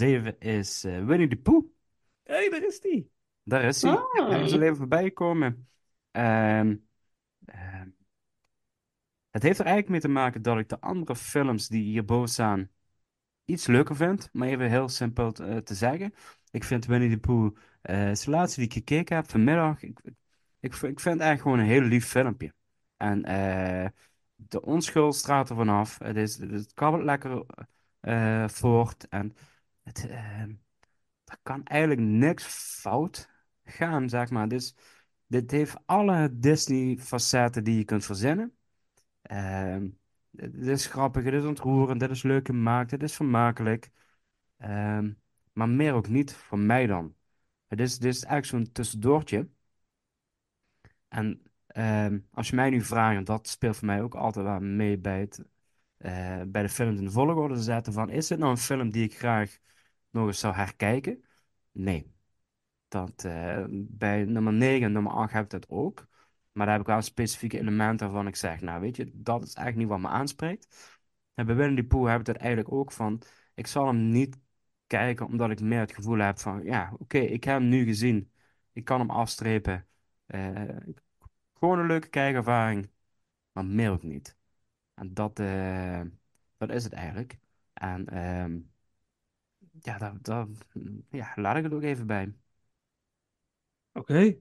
7 is eh, Winnie the Pooh. Hé, hey, daar is die. Daar is hij. Ah. Hij is al even voorbij gekomen. Ehm, ehm, het heeft er eigenlijk mee te maken dat ik de andere films die hierboven staan iets leuker vind. Maar even heel simpel te, eh, te zeggen. Ik vind Winnie the Pooh, eh het is de laatste die ik gekeken heb vanmiddag. Ik, ik, ik vind het eigenlijk gewoon een heel lief filmpje. En eh, de onschuld straalt er vanaf. Het, is, het kabbelt lekker eh, voort. En het, eh, er kan eigenlijk niks fout gaan, zeg maar. Dus dit heeft alle Disney-facetten die je kunt verzinnen. Ehm, dit is grappig, dit is ontroerend, dit is leuk gemaakt, dit is vermakelijk. Ehm, maar meer ook niet voor mij dan. Het is, dit is eigenlijk zo'n tussendoortje. En ehm, als je mij nu vraagt, en dat speelt voor mij ook altijd wel mee bij, eh, bij de films in de volgorde te zetten van, is dit nou een film die ik graag nog eens zou herkijken? Nee. Dat, eh, bij nummer 9 en nummer 8 heb ik dat ook. Maar daar heb ik wel specifieke elementen waarvan ik zeg, nou weet je, dat is eigenlijk niet wat me aanspreekt. En bij Winnie Pooh heb ik dat eigenlijk ook van, ik zal hem niet kijken omdat ik meer het gevoel heb van, ja, oké, ik heb hem nu gezien. Ik kan hem afstrepen. Eh, gewoon een leuke kijkervaring, maar meer ook niet. En dat, eh, dat is het eigenlijk. En ehm, ja, daar, daar, ja, laat ik het ook even bij. Oké.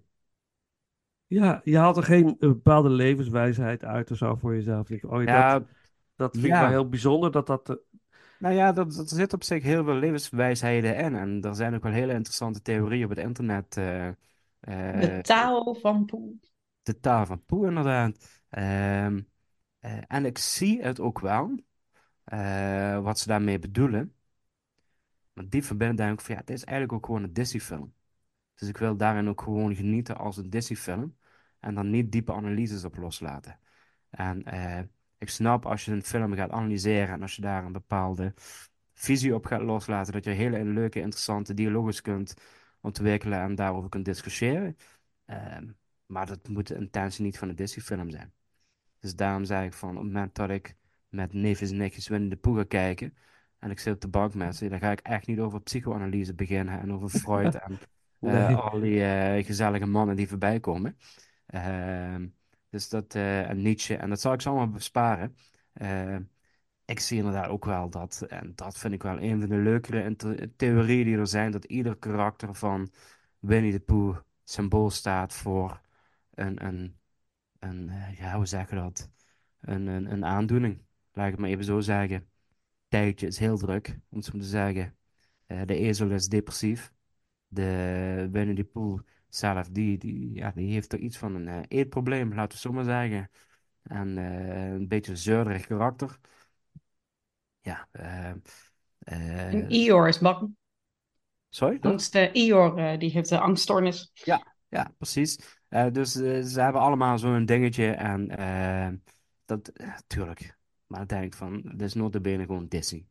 Ja, je haalt er geen eh, bepaalde levenswijsheid uit of zo voor jezelf. Je denkt, Oh, Ja, dat, dat vind ik ja. wel heel bijzonder dat dat... eh, Nou ja, dat, dat zit op zich heel veel levenswijsheden in. En er zijn ook wel hele interessante theorieën op het internet. eh, eh, De taal van Poe. de taal van Poe, inderdaad. Ehm, eh, en ik zie het ook wel, eh, wat ze daarmee bedoelen. Maar binnen denk ik van ja, het is eigenlijk ook gewoon een Disney-film. Dus ik wil daarin ook gewoon genieten als een Disney-film. en dan niet diepe analyses op loslaten. En eh, ik snap als je een film gaat analyseren en als je daar een bepaalde visie op gaat loslaten, dat je hele leuke, interessante dialogen kunt ontwikkelen en daarover kunt discussiëren. Ehm, maar dat moet de intentie niet van een Disney-film zijn. Dus daarom zeg ik van, op het moment dat ik met neefjes en nichtjes Winnie de ga kijken, en ik zit op de bank met ze, dan ga ik echt niet over psychoanalyse beginnen en over Freud en eh, Nee. al die eh, gezellige mannen die voorbij komen. Ehm, dus dat, eh, en Nietzsche, en dat zal ik ze allemaal besparen. Ik zie inderdaad ook wel dat, en dat vind ik wel een van de leukere theorieën die er zijn, dat ieder karakter van Winnie de Pooh symbool staat voor een, een, een ja, hoe zeg je dat? Een, een, een aandoening. Laat ik het maar even zo zeggen. Tijgertje is heel druk, om het zo te zeggen. Eh, de ezel is depressief. De Winnie de Pooh zelf, die, die, ja, die heeft er iets van een eh, eetprobleem, laten we het zo maar zeggen. En eh, een beetje een zeurderig karakter. Ja, eh, eh, En Ior is bang. sorry? Angst, Ior die heeft de angststoornis. Ja, ja, precies. Dus ze hebben allemaal zo'n dingetje en dat, eh, tuurlijk. Maar denk ik van, dit is notabene gewoon Disney.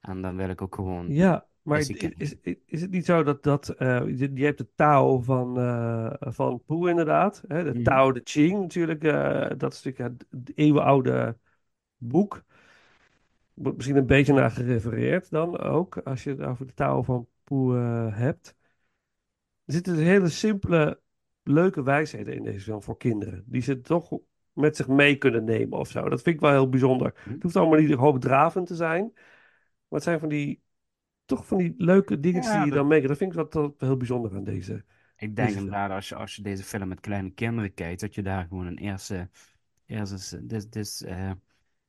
En dan wil ik ook gewoon Ja, maar is, is, is het niet zo dat, dat eh, je, je hebt de Tao van, eh van Poe inderdaad, hè? De. Tao de Ching natuurlijk, eh, dat is natuurlijk het eeuwenoude boek. Wordt misschien een beetje naar gerefereerd dan ook, als je het over de Tao van Poe hebt. Er zitten dus hele simpele, leuke wijsheden in deze film voor kinderen, die ze toch met zich mee kunnen nemen of zo. Dat vind ik wel heel bijzonder. Hm? Het hoeft allemaal niet hoogdravend te zijn, maar het zijn van die toch van die leuke Ja, die je dat- dan meekrijgt. Dat vind ik wel, wel heel bijzonder aan deze. Ik denk Deze inderdaad, als je, als je deze film met kleine kinderen kijkt, dat je daar gewoon een eerste, eerste dit, dit eh,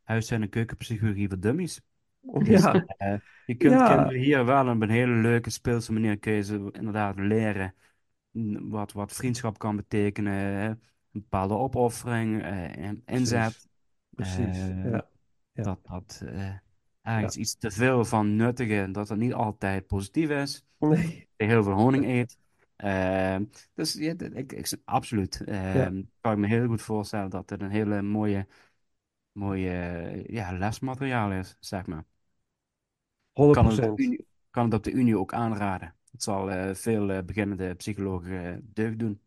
huis- en keukenpsychologie voor dummies. Dus Ja, eh, je kunt Ja. kinderen hier wel op een hele leuke, speelse manier kun je ze inderdaad leren mm, wat, wat vriendschap kan betekenen. Een bepaalde opoffering, eh, en inzet. precies. Eh, Ja. Ja. Dat, dat eh, ergens iets te veel van nuttige, dat het niet altijd positief is. Nee. Dat je heel veel honing eet. Ehm, dus ja, ik, ik, absoluut. Ehm kan ik me heel goed voorstellen dat het een hele mooie, mooie eh, ja, lesmateriaal is, zeg maar. 100 Kan het, op de Unie, kan het op de Unie ook aanraden. Het zal eh, veel eh, beginnende psychologen eh, deugd doen.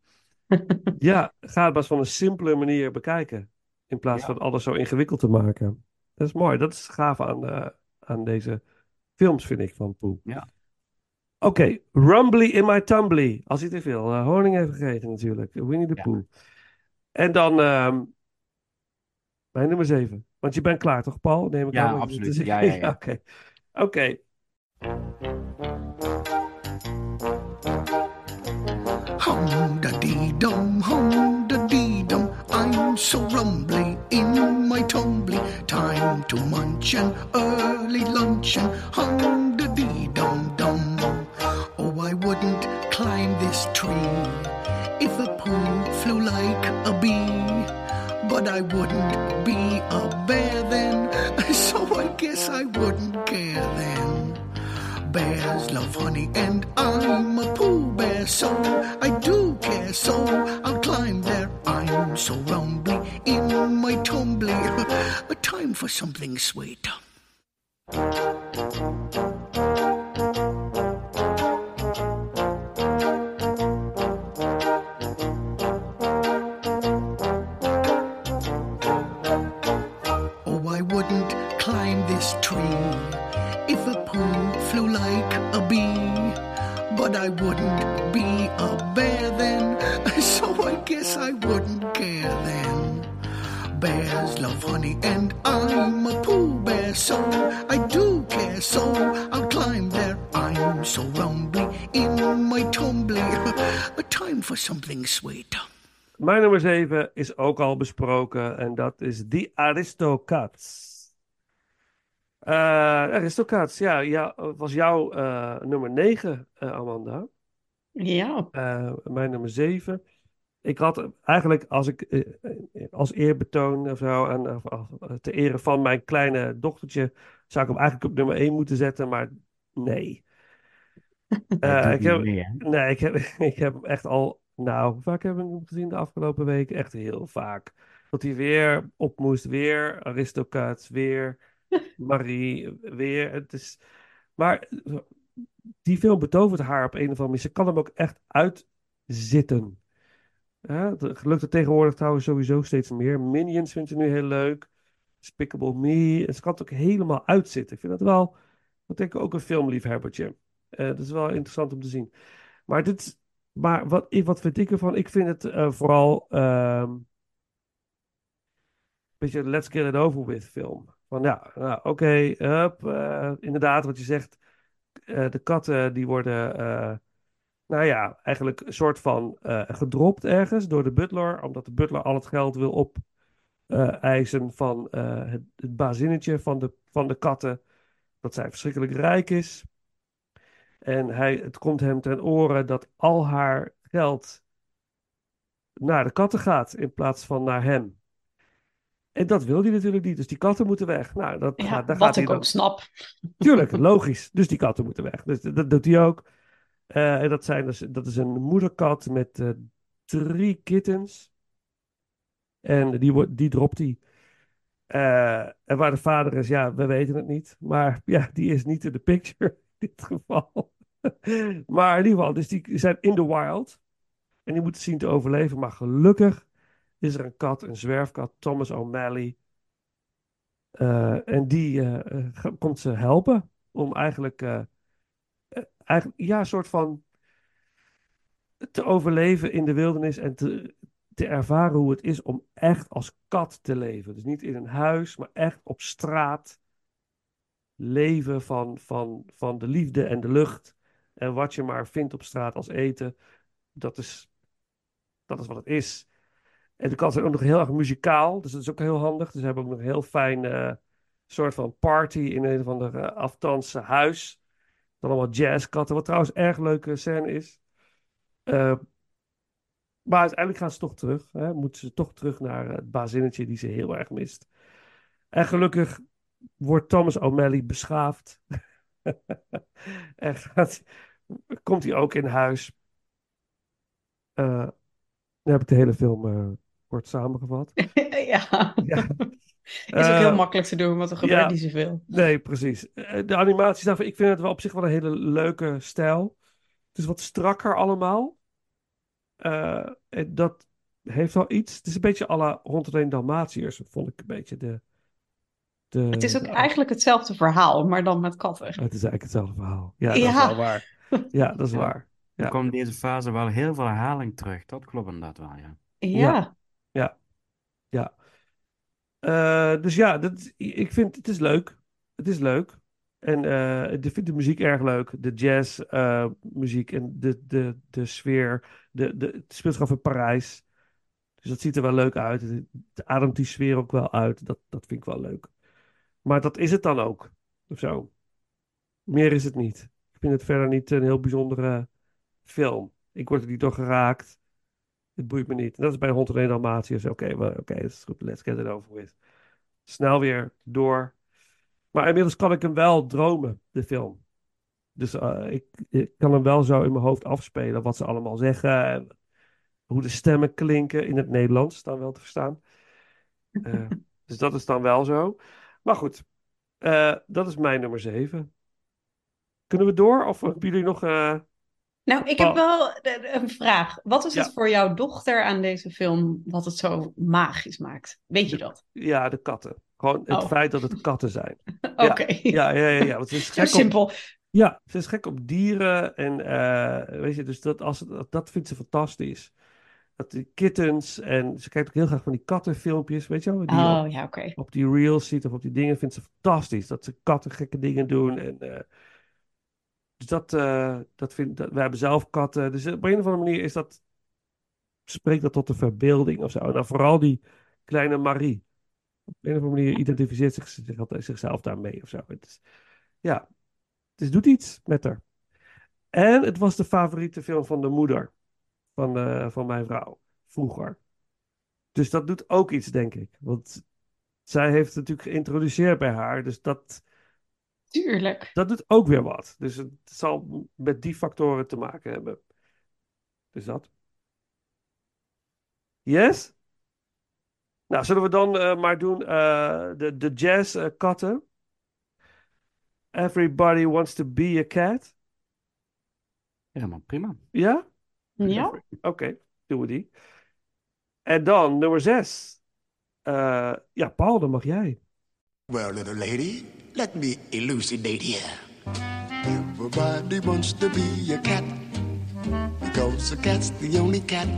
Ja, ga het maar van een simpele manier bekijken. In plaats Ja. van alles zo ingewikkeld te maken. Dat is mooi. Dat is gaaf aan, eh, aan deze films, vind ik, van Poe. Ja. Oké, Rumbly in my tumbly. Als hij te veel eh, honing heeft gegeten natuurlijk. Winnie the Ja. Pooh. En dan ehm, mijn nummer 7. Want je bent klaar toch, Paul? Neem ik Ja, aan. absoluut. Ja, ja, ja. Oké. Oké. Dum, hum da dee dum. I'm so rumbly in my tumbly. Time to munch an early luncheon. Hum da dee dum dum. Oh, I wouldn't climb this tree if a poo flew like a bee. But I wouldn't be a bear then, so I guess I wouldn't care then. Bears love honey, and I'm a Pooh Bear, so I do care. So I'll climb there. I'm so rumbly in my tumbly. Time for something sweet. Mijn nummer 7 is ook al besproken en dat is The Aristocats. Eh Aristocats, ja, ja, was jouw eh, nummer 9, eh, Amanda. Ja. Eh, mijn nummer 7. Ik had eigenlijk, als ik als eerbetoon of zo, en, te ere van mijn kleine dochtertje, zou ik hem eigenlijk op nummer 1 moeten zetten, maar nee. Eh, ik heb, mee, nee, ik heb, ik heb hem echt al Nou, vaak hebben we hem gezien de afgelopen weken? Echt heel vaak. Dat hij weer op moest, weer Aristocats, weer Marie, weer. Het is... Maar die film betovert haar op een of andere manier. Ze kan hem ook echt uitzitten. Ja, dat lukt er tegenwoordig trouwens sowieso steeds meer. Minions vindt ze nu heel leuk. Despicable Me. En ze kan het ook helemaal uitzitten. Ik vind dat wel, dat denk ik ook een filmliefhebbertje. Eh dat is wel interessant om te zien. Maar, dit, maar wat, wat vind ik ervan? Ik vind het eh, vooral ehm, een beetje een let's get it over with film. Van ja, nou, oké, eh, inderdaad wat je zegt. eh, de katten die worden, nou ja, eigenlijk een soort van gedropt ergens door de butler. Omdat de butler al het geld wil op eisen van het, het bazinnetje van de, van de katten. Dat zij verschrikkelijk rijk is. En hij, het komt hem ten oren dat al haar geld naar de katten gaat in plaats van naar hem. En dat wil hij natuurlijk niet. Dus die katten moeten weg. Nou, dat Ja, gaat, daar wat gaat hij ik dan. ook snap. Tuurlijk, logisch. Dus die katten moeten weg. Dus dat, doet hij ook. Eh, en dat, zijn dus, dat is een moederkat met eh, drie kittens. En die, wordt, die dropt hij. Eh, en waar de vader is, ja, we weten het niet. Maar ja, die is niet in de picture in dit geval. maar in ieder geval, dus die zijn in the wild. En die moeten zien te overleven. Maar gelukkig is er een kat, een zwerfkat, Thomas O'Malley. Eh, en die eh, eh, komt ze helpen om eigenlijk, eigenlijk ja, een soort van te overleven in de wildernis en te, te ervaren hoe het is om echt als kat te leven. Dus niet in een huis, maar echt op straat leven van, van, van de liefde en de lucht. En wat je maar vindt op straat als eten, dat is, dat is wat het is. En de katten zijn ook nog heel erg muzikaal, dus dat is ook heel handig. Dus ze hebben ook nog een heel fijn eh, soort van party in een of ander uh, aftansen huis. Dan allemaal jazzkatten, wat trouwens een erg leuke scène is. Uh, maar uiteindelijk gaan ze toch terug. Hè? Moeten ze toch terug naar het bazinnetje die ze heel erg mist. En gelukkig wordt Thomas O'Malley beschaafd. en gaat, komt hij ook in huis. Uh, dan heb ik de hele film uh, kort samengevat. ja. ja. Is ook heel makkelijk te doen, want er gebeurt ja, niet zoveel. Nee, precies. De animaties daarvan, ik vind het wel op zich wel een hele leuke stijl. Het is wat strakker allemaal. Uh, dat heeft wel iets. Het is een beetje à la 101 Dalmatiërs, vond ik een beetje de... de het is ook de, eigenlijk hetzelfde verhaal, maar dan met katten. Het is eigenlijk hetzelfde verhaal. Ja, dat ja. is wel waar. Ja, dat is ja. waar. Ja. Er komt deze fase wel heel veel herhaling terug. Dat klopt inderdaad wel, ja. Ja. Ja. Ja. Uh, dus ja, dat, ik vind het is leuk. Het is leuk. En uh, ik vind de muziek erg leuk. De jazz uh, muziek en de, de, de sfeer. De, de, het speelt zich af in Parijs. Dus dat ziet er wel leuk uit. Het, het ademt die sfeer ook wel uit. Dat, dat vind ik wel leuk. Maar dat is het dan ook. Of zo. Meer is het niet. Ik vind het verder niet een heel bijzondere film. Ik word er niet door geraakt. Het boeit me niet. En dat is bij 101 Dalmatiërs. Oké, okay, oké, okay, dat is goed. Let's get it over with. Snel weer door. Maar inmiddels kan ik hem wel dromen, de film. Dus uh, ik, ik, kan hem wel zo in mijn hoofd afspelen. Wat ze allemaal zeggen. En hoe de stemmen klinken in het Nederlands. Dan wel te verstaan. Uh, dus dat is dan wel zo. Maar goed. Uh, dat is mijn nummer 7. Kunnen we door? Of hebben jullie nog... Nou, ik heb wel een vraag. Wat is ja. het voor jouw dochter aan deze film wat het zo magisch maakt? Weet je dat? Ja, de katten. Gewoon het Oh. feit dat het katten zijn. Oké. Ja, ja, ja. ja, want ze is Zo gek op, simpel. ja, ze is gek op dieren. En eh, weet je, dus dat, als, het- dat, dat vindt ze fantastisch. Dat die kittens. En ze kijkt ook heel graag van die kattenfilmpjes. Weet je wel? Die Oh, op, ja, oké. op die reels ziet of op die dingen. Vindt ze fantastisch. Dat ze katten gekke dingen doen. En, eh, dus dat, eh dat vind dat, We hebben zelf katten. Dus op een of andere manier is dat. Spreekt dat tot de verbeelding of zo. En dan vooral die kleine Marie. Op een of andere manier identificeert zich, zich, zichzelf daarmee of zo. Het is, ja, het doet iets met haar. En het was de favoriete film van de moeder van, eh, van mijn vrouw, vroeger. Dus dat doet ook iets, denk ik. Want zij heeft het natuurlijk geïntroduceerd bij haar. Dus dat, Tuurlijk. dat doet ook weer wat. Dus het zal met die factoren te maken hebben. Dus dat. Yes? Nou, zullen we dan eh, maar doen eh, de, de jazz eh, katten? Everybody wants to be a cat. Helemaal prima. Ja? Ja? Oké, doen we die. En dan nummer zes. Eh, ja, Paul, dan mag jij. Well, little lady, let me elucidate here. Everybody wants to be a cat because a cat's the only cat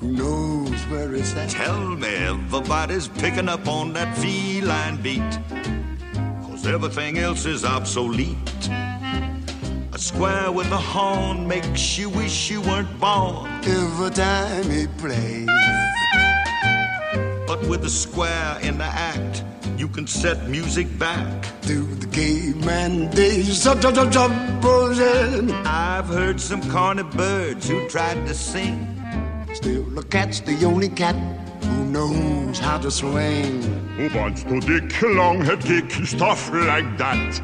who knows where it's at. Tell me everybody's picking up on that feline beat. Cause everything else is obsolete. A square with a horn makes you wish you weren't born. Every time he plays, But with a square in the act, you can set music back. to the caveman days, up, buzzing. I've heard some corny birds who tried to sing. Still, the cat's the only cat who knows how to swing. Who wants to dick, long head kick, stuff like that?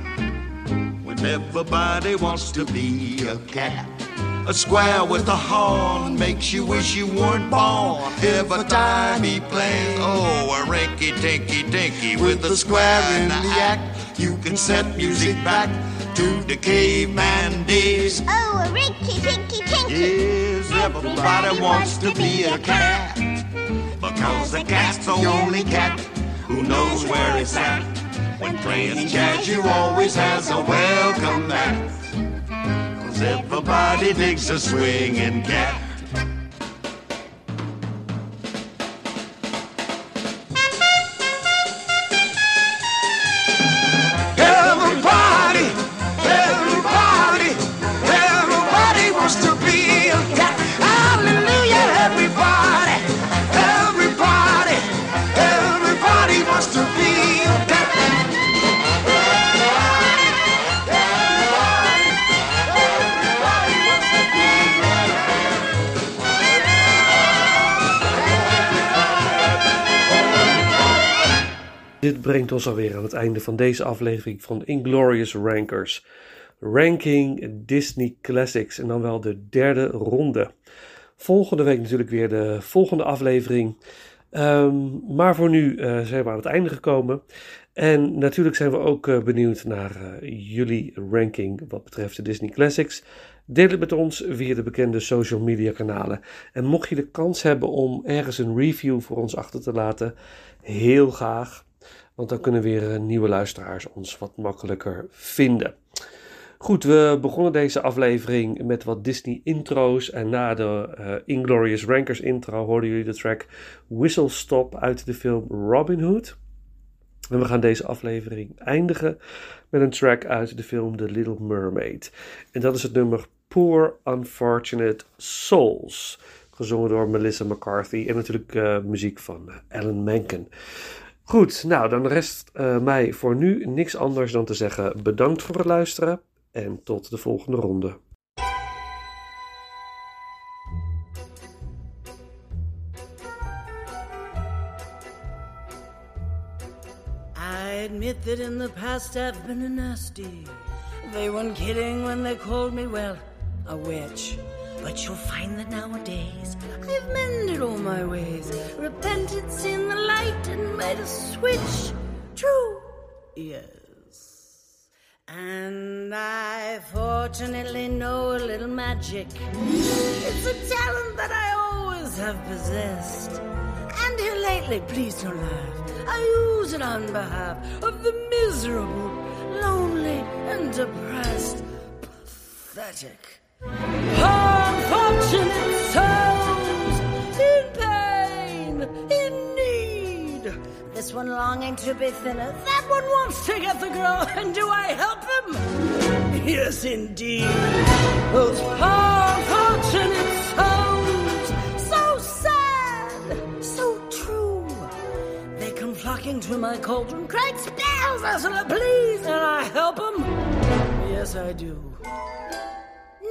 When everybody wants to be a cat. A square with a horn makes you wish you weren't born. Every time he plays, oh, a rinky tinky tinky with a square in the act. You can set music back to the caveman days. Oh, a rinky tinky tinky. Yes, everybody wants to be a cat. Because a cat's the only cat who knows where it's at. When playing jazz, you always has a welcome mat. Everybody digs a swinging cat. Brengt ons alweer aan het einde van deze aflevering van Inglorious Rankers. Ranking Disney Classics en dan wel de derde ronde. Volgende week natuurlijk weer de volgende aflevering. Ehm, maar voor nu eh, zijn we aan het einde gekomen. En natuurlijk zijn we ook eh, benieuwd naar eh, jullie ranking wat betreft de Disney Classics. Deel het met ons via de bekende social media kanalen. En mocht je de kans hebben om ergens een review voor ons achter te laten, heel graag. Want dan kunnen weer eh, nieuwe luisteraars ons wat makkelijker vinden. Goed, we begonnen deze aflevering met wat Disney intro's. En na de eh, Inglorious Rankers intro hoorden jullie de track Whistle Stop uit de film Robin Hood. En we gaan deze aflevering eindigen met een track uit de film The Little Mermaid. En dat is het nummer Poor Unfortunate Souls. Gezongen door Melissa McCarthy en natuurlijk eh, muziek van Alan Menken. Goed, nou dan rest eh, mij voor nu niks anders dan te zeggen bedankt voor het luisteren en tot de volgende ronde. I admit that in the past I've been a nasty. They weren't kidding when they called me, well, a witch. But you'll find that nowadays I've mended all my ways, repented, seen the light, and made a switch. True, yes. And I fortunately know a little magic. It's a talent that I always have possessed. And here lately, please don't laugh, I use it on behalf of the miserable, lonely, and depressed. Pathetic. Unfortunate souls in pain, in need. This one longing to be thinner, that one wants to get the girl, and do I help him? Yes, indeed. Those poor, unfortunate souls, so sad, so true. They come flocking to my cauldron, crack spells, Ursula, please, and I help them. Yes, I do.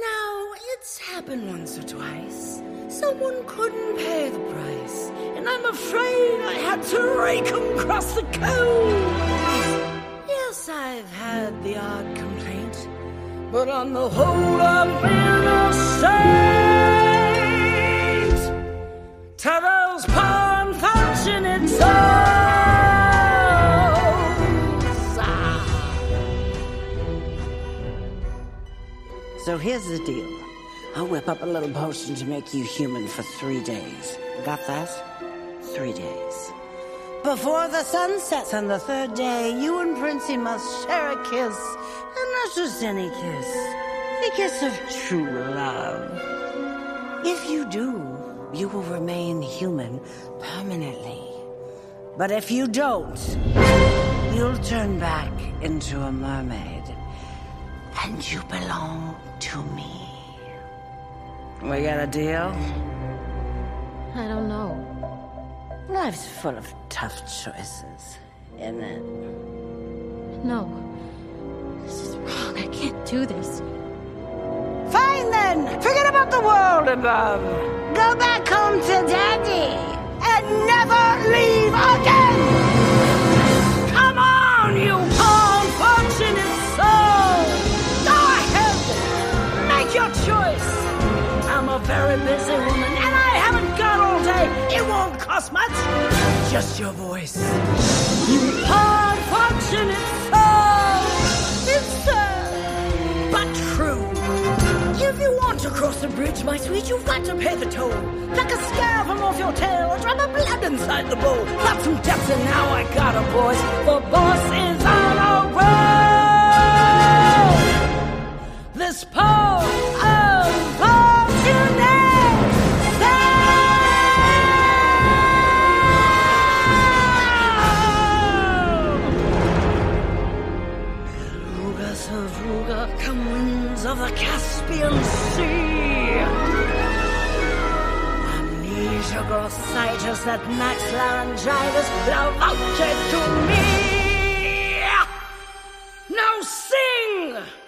Now, it's happened once or twice. Someone couldn't pay the price, and I'm afraid I had to rake 'em across the coals. Yes, I've had the odd complaint, but on the whole, I've been a saint. To those its toes. So here's the deal. I'll whip up a little potion to make you human for three days. Got that? Three days. Before the sun sets on the third day, you and Princey must share a kiss. And not just any kiss, a kiss of true love. If you do, you will remain human permanently. But if you don't, you'll turn back into a mermaid. And you belong to me. We got a deal? I don't know. Life's full of tough choices, isn't it? No. This is wrong. I can't do this. Fine then! Forget about the world above! Um, go back home to Daddy! And never leave again! Cost much. Just your voice. You poor fortunate soul! It's but true. If you want to cross the bridge, my sweet, you've got to pay the toll. Pluck a from off your tail or drop a blood inside the bowl. Got some depth and now I got a voice. The boss is on a roll. This poor bursitis, that max laryngitis, love out to me. Now sing!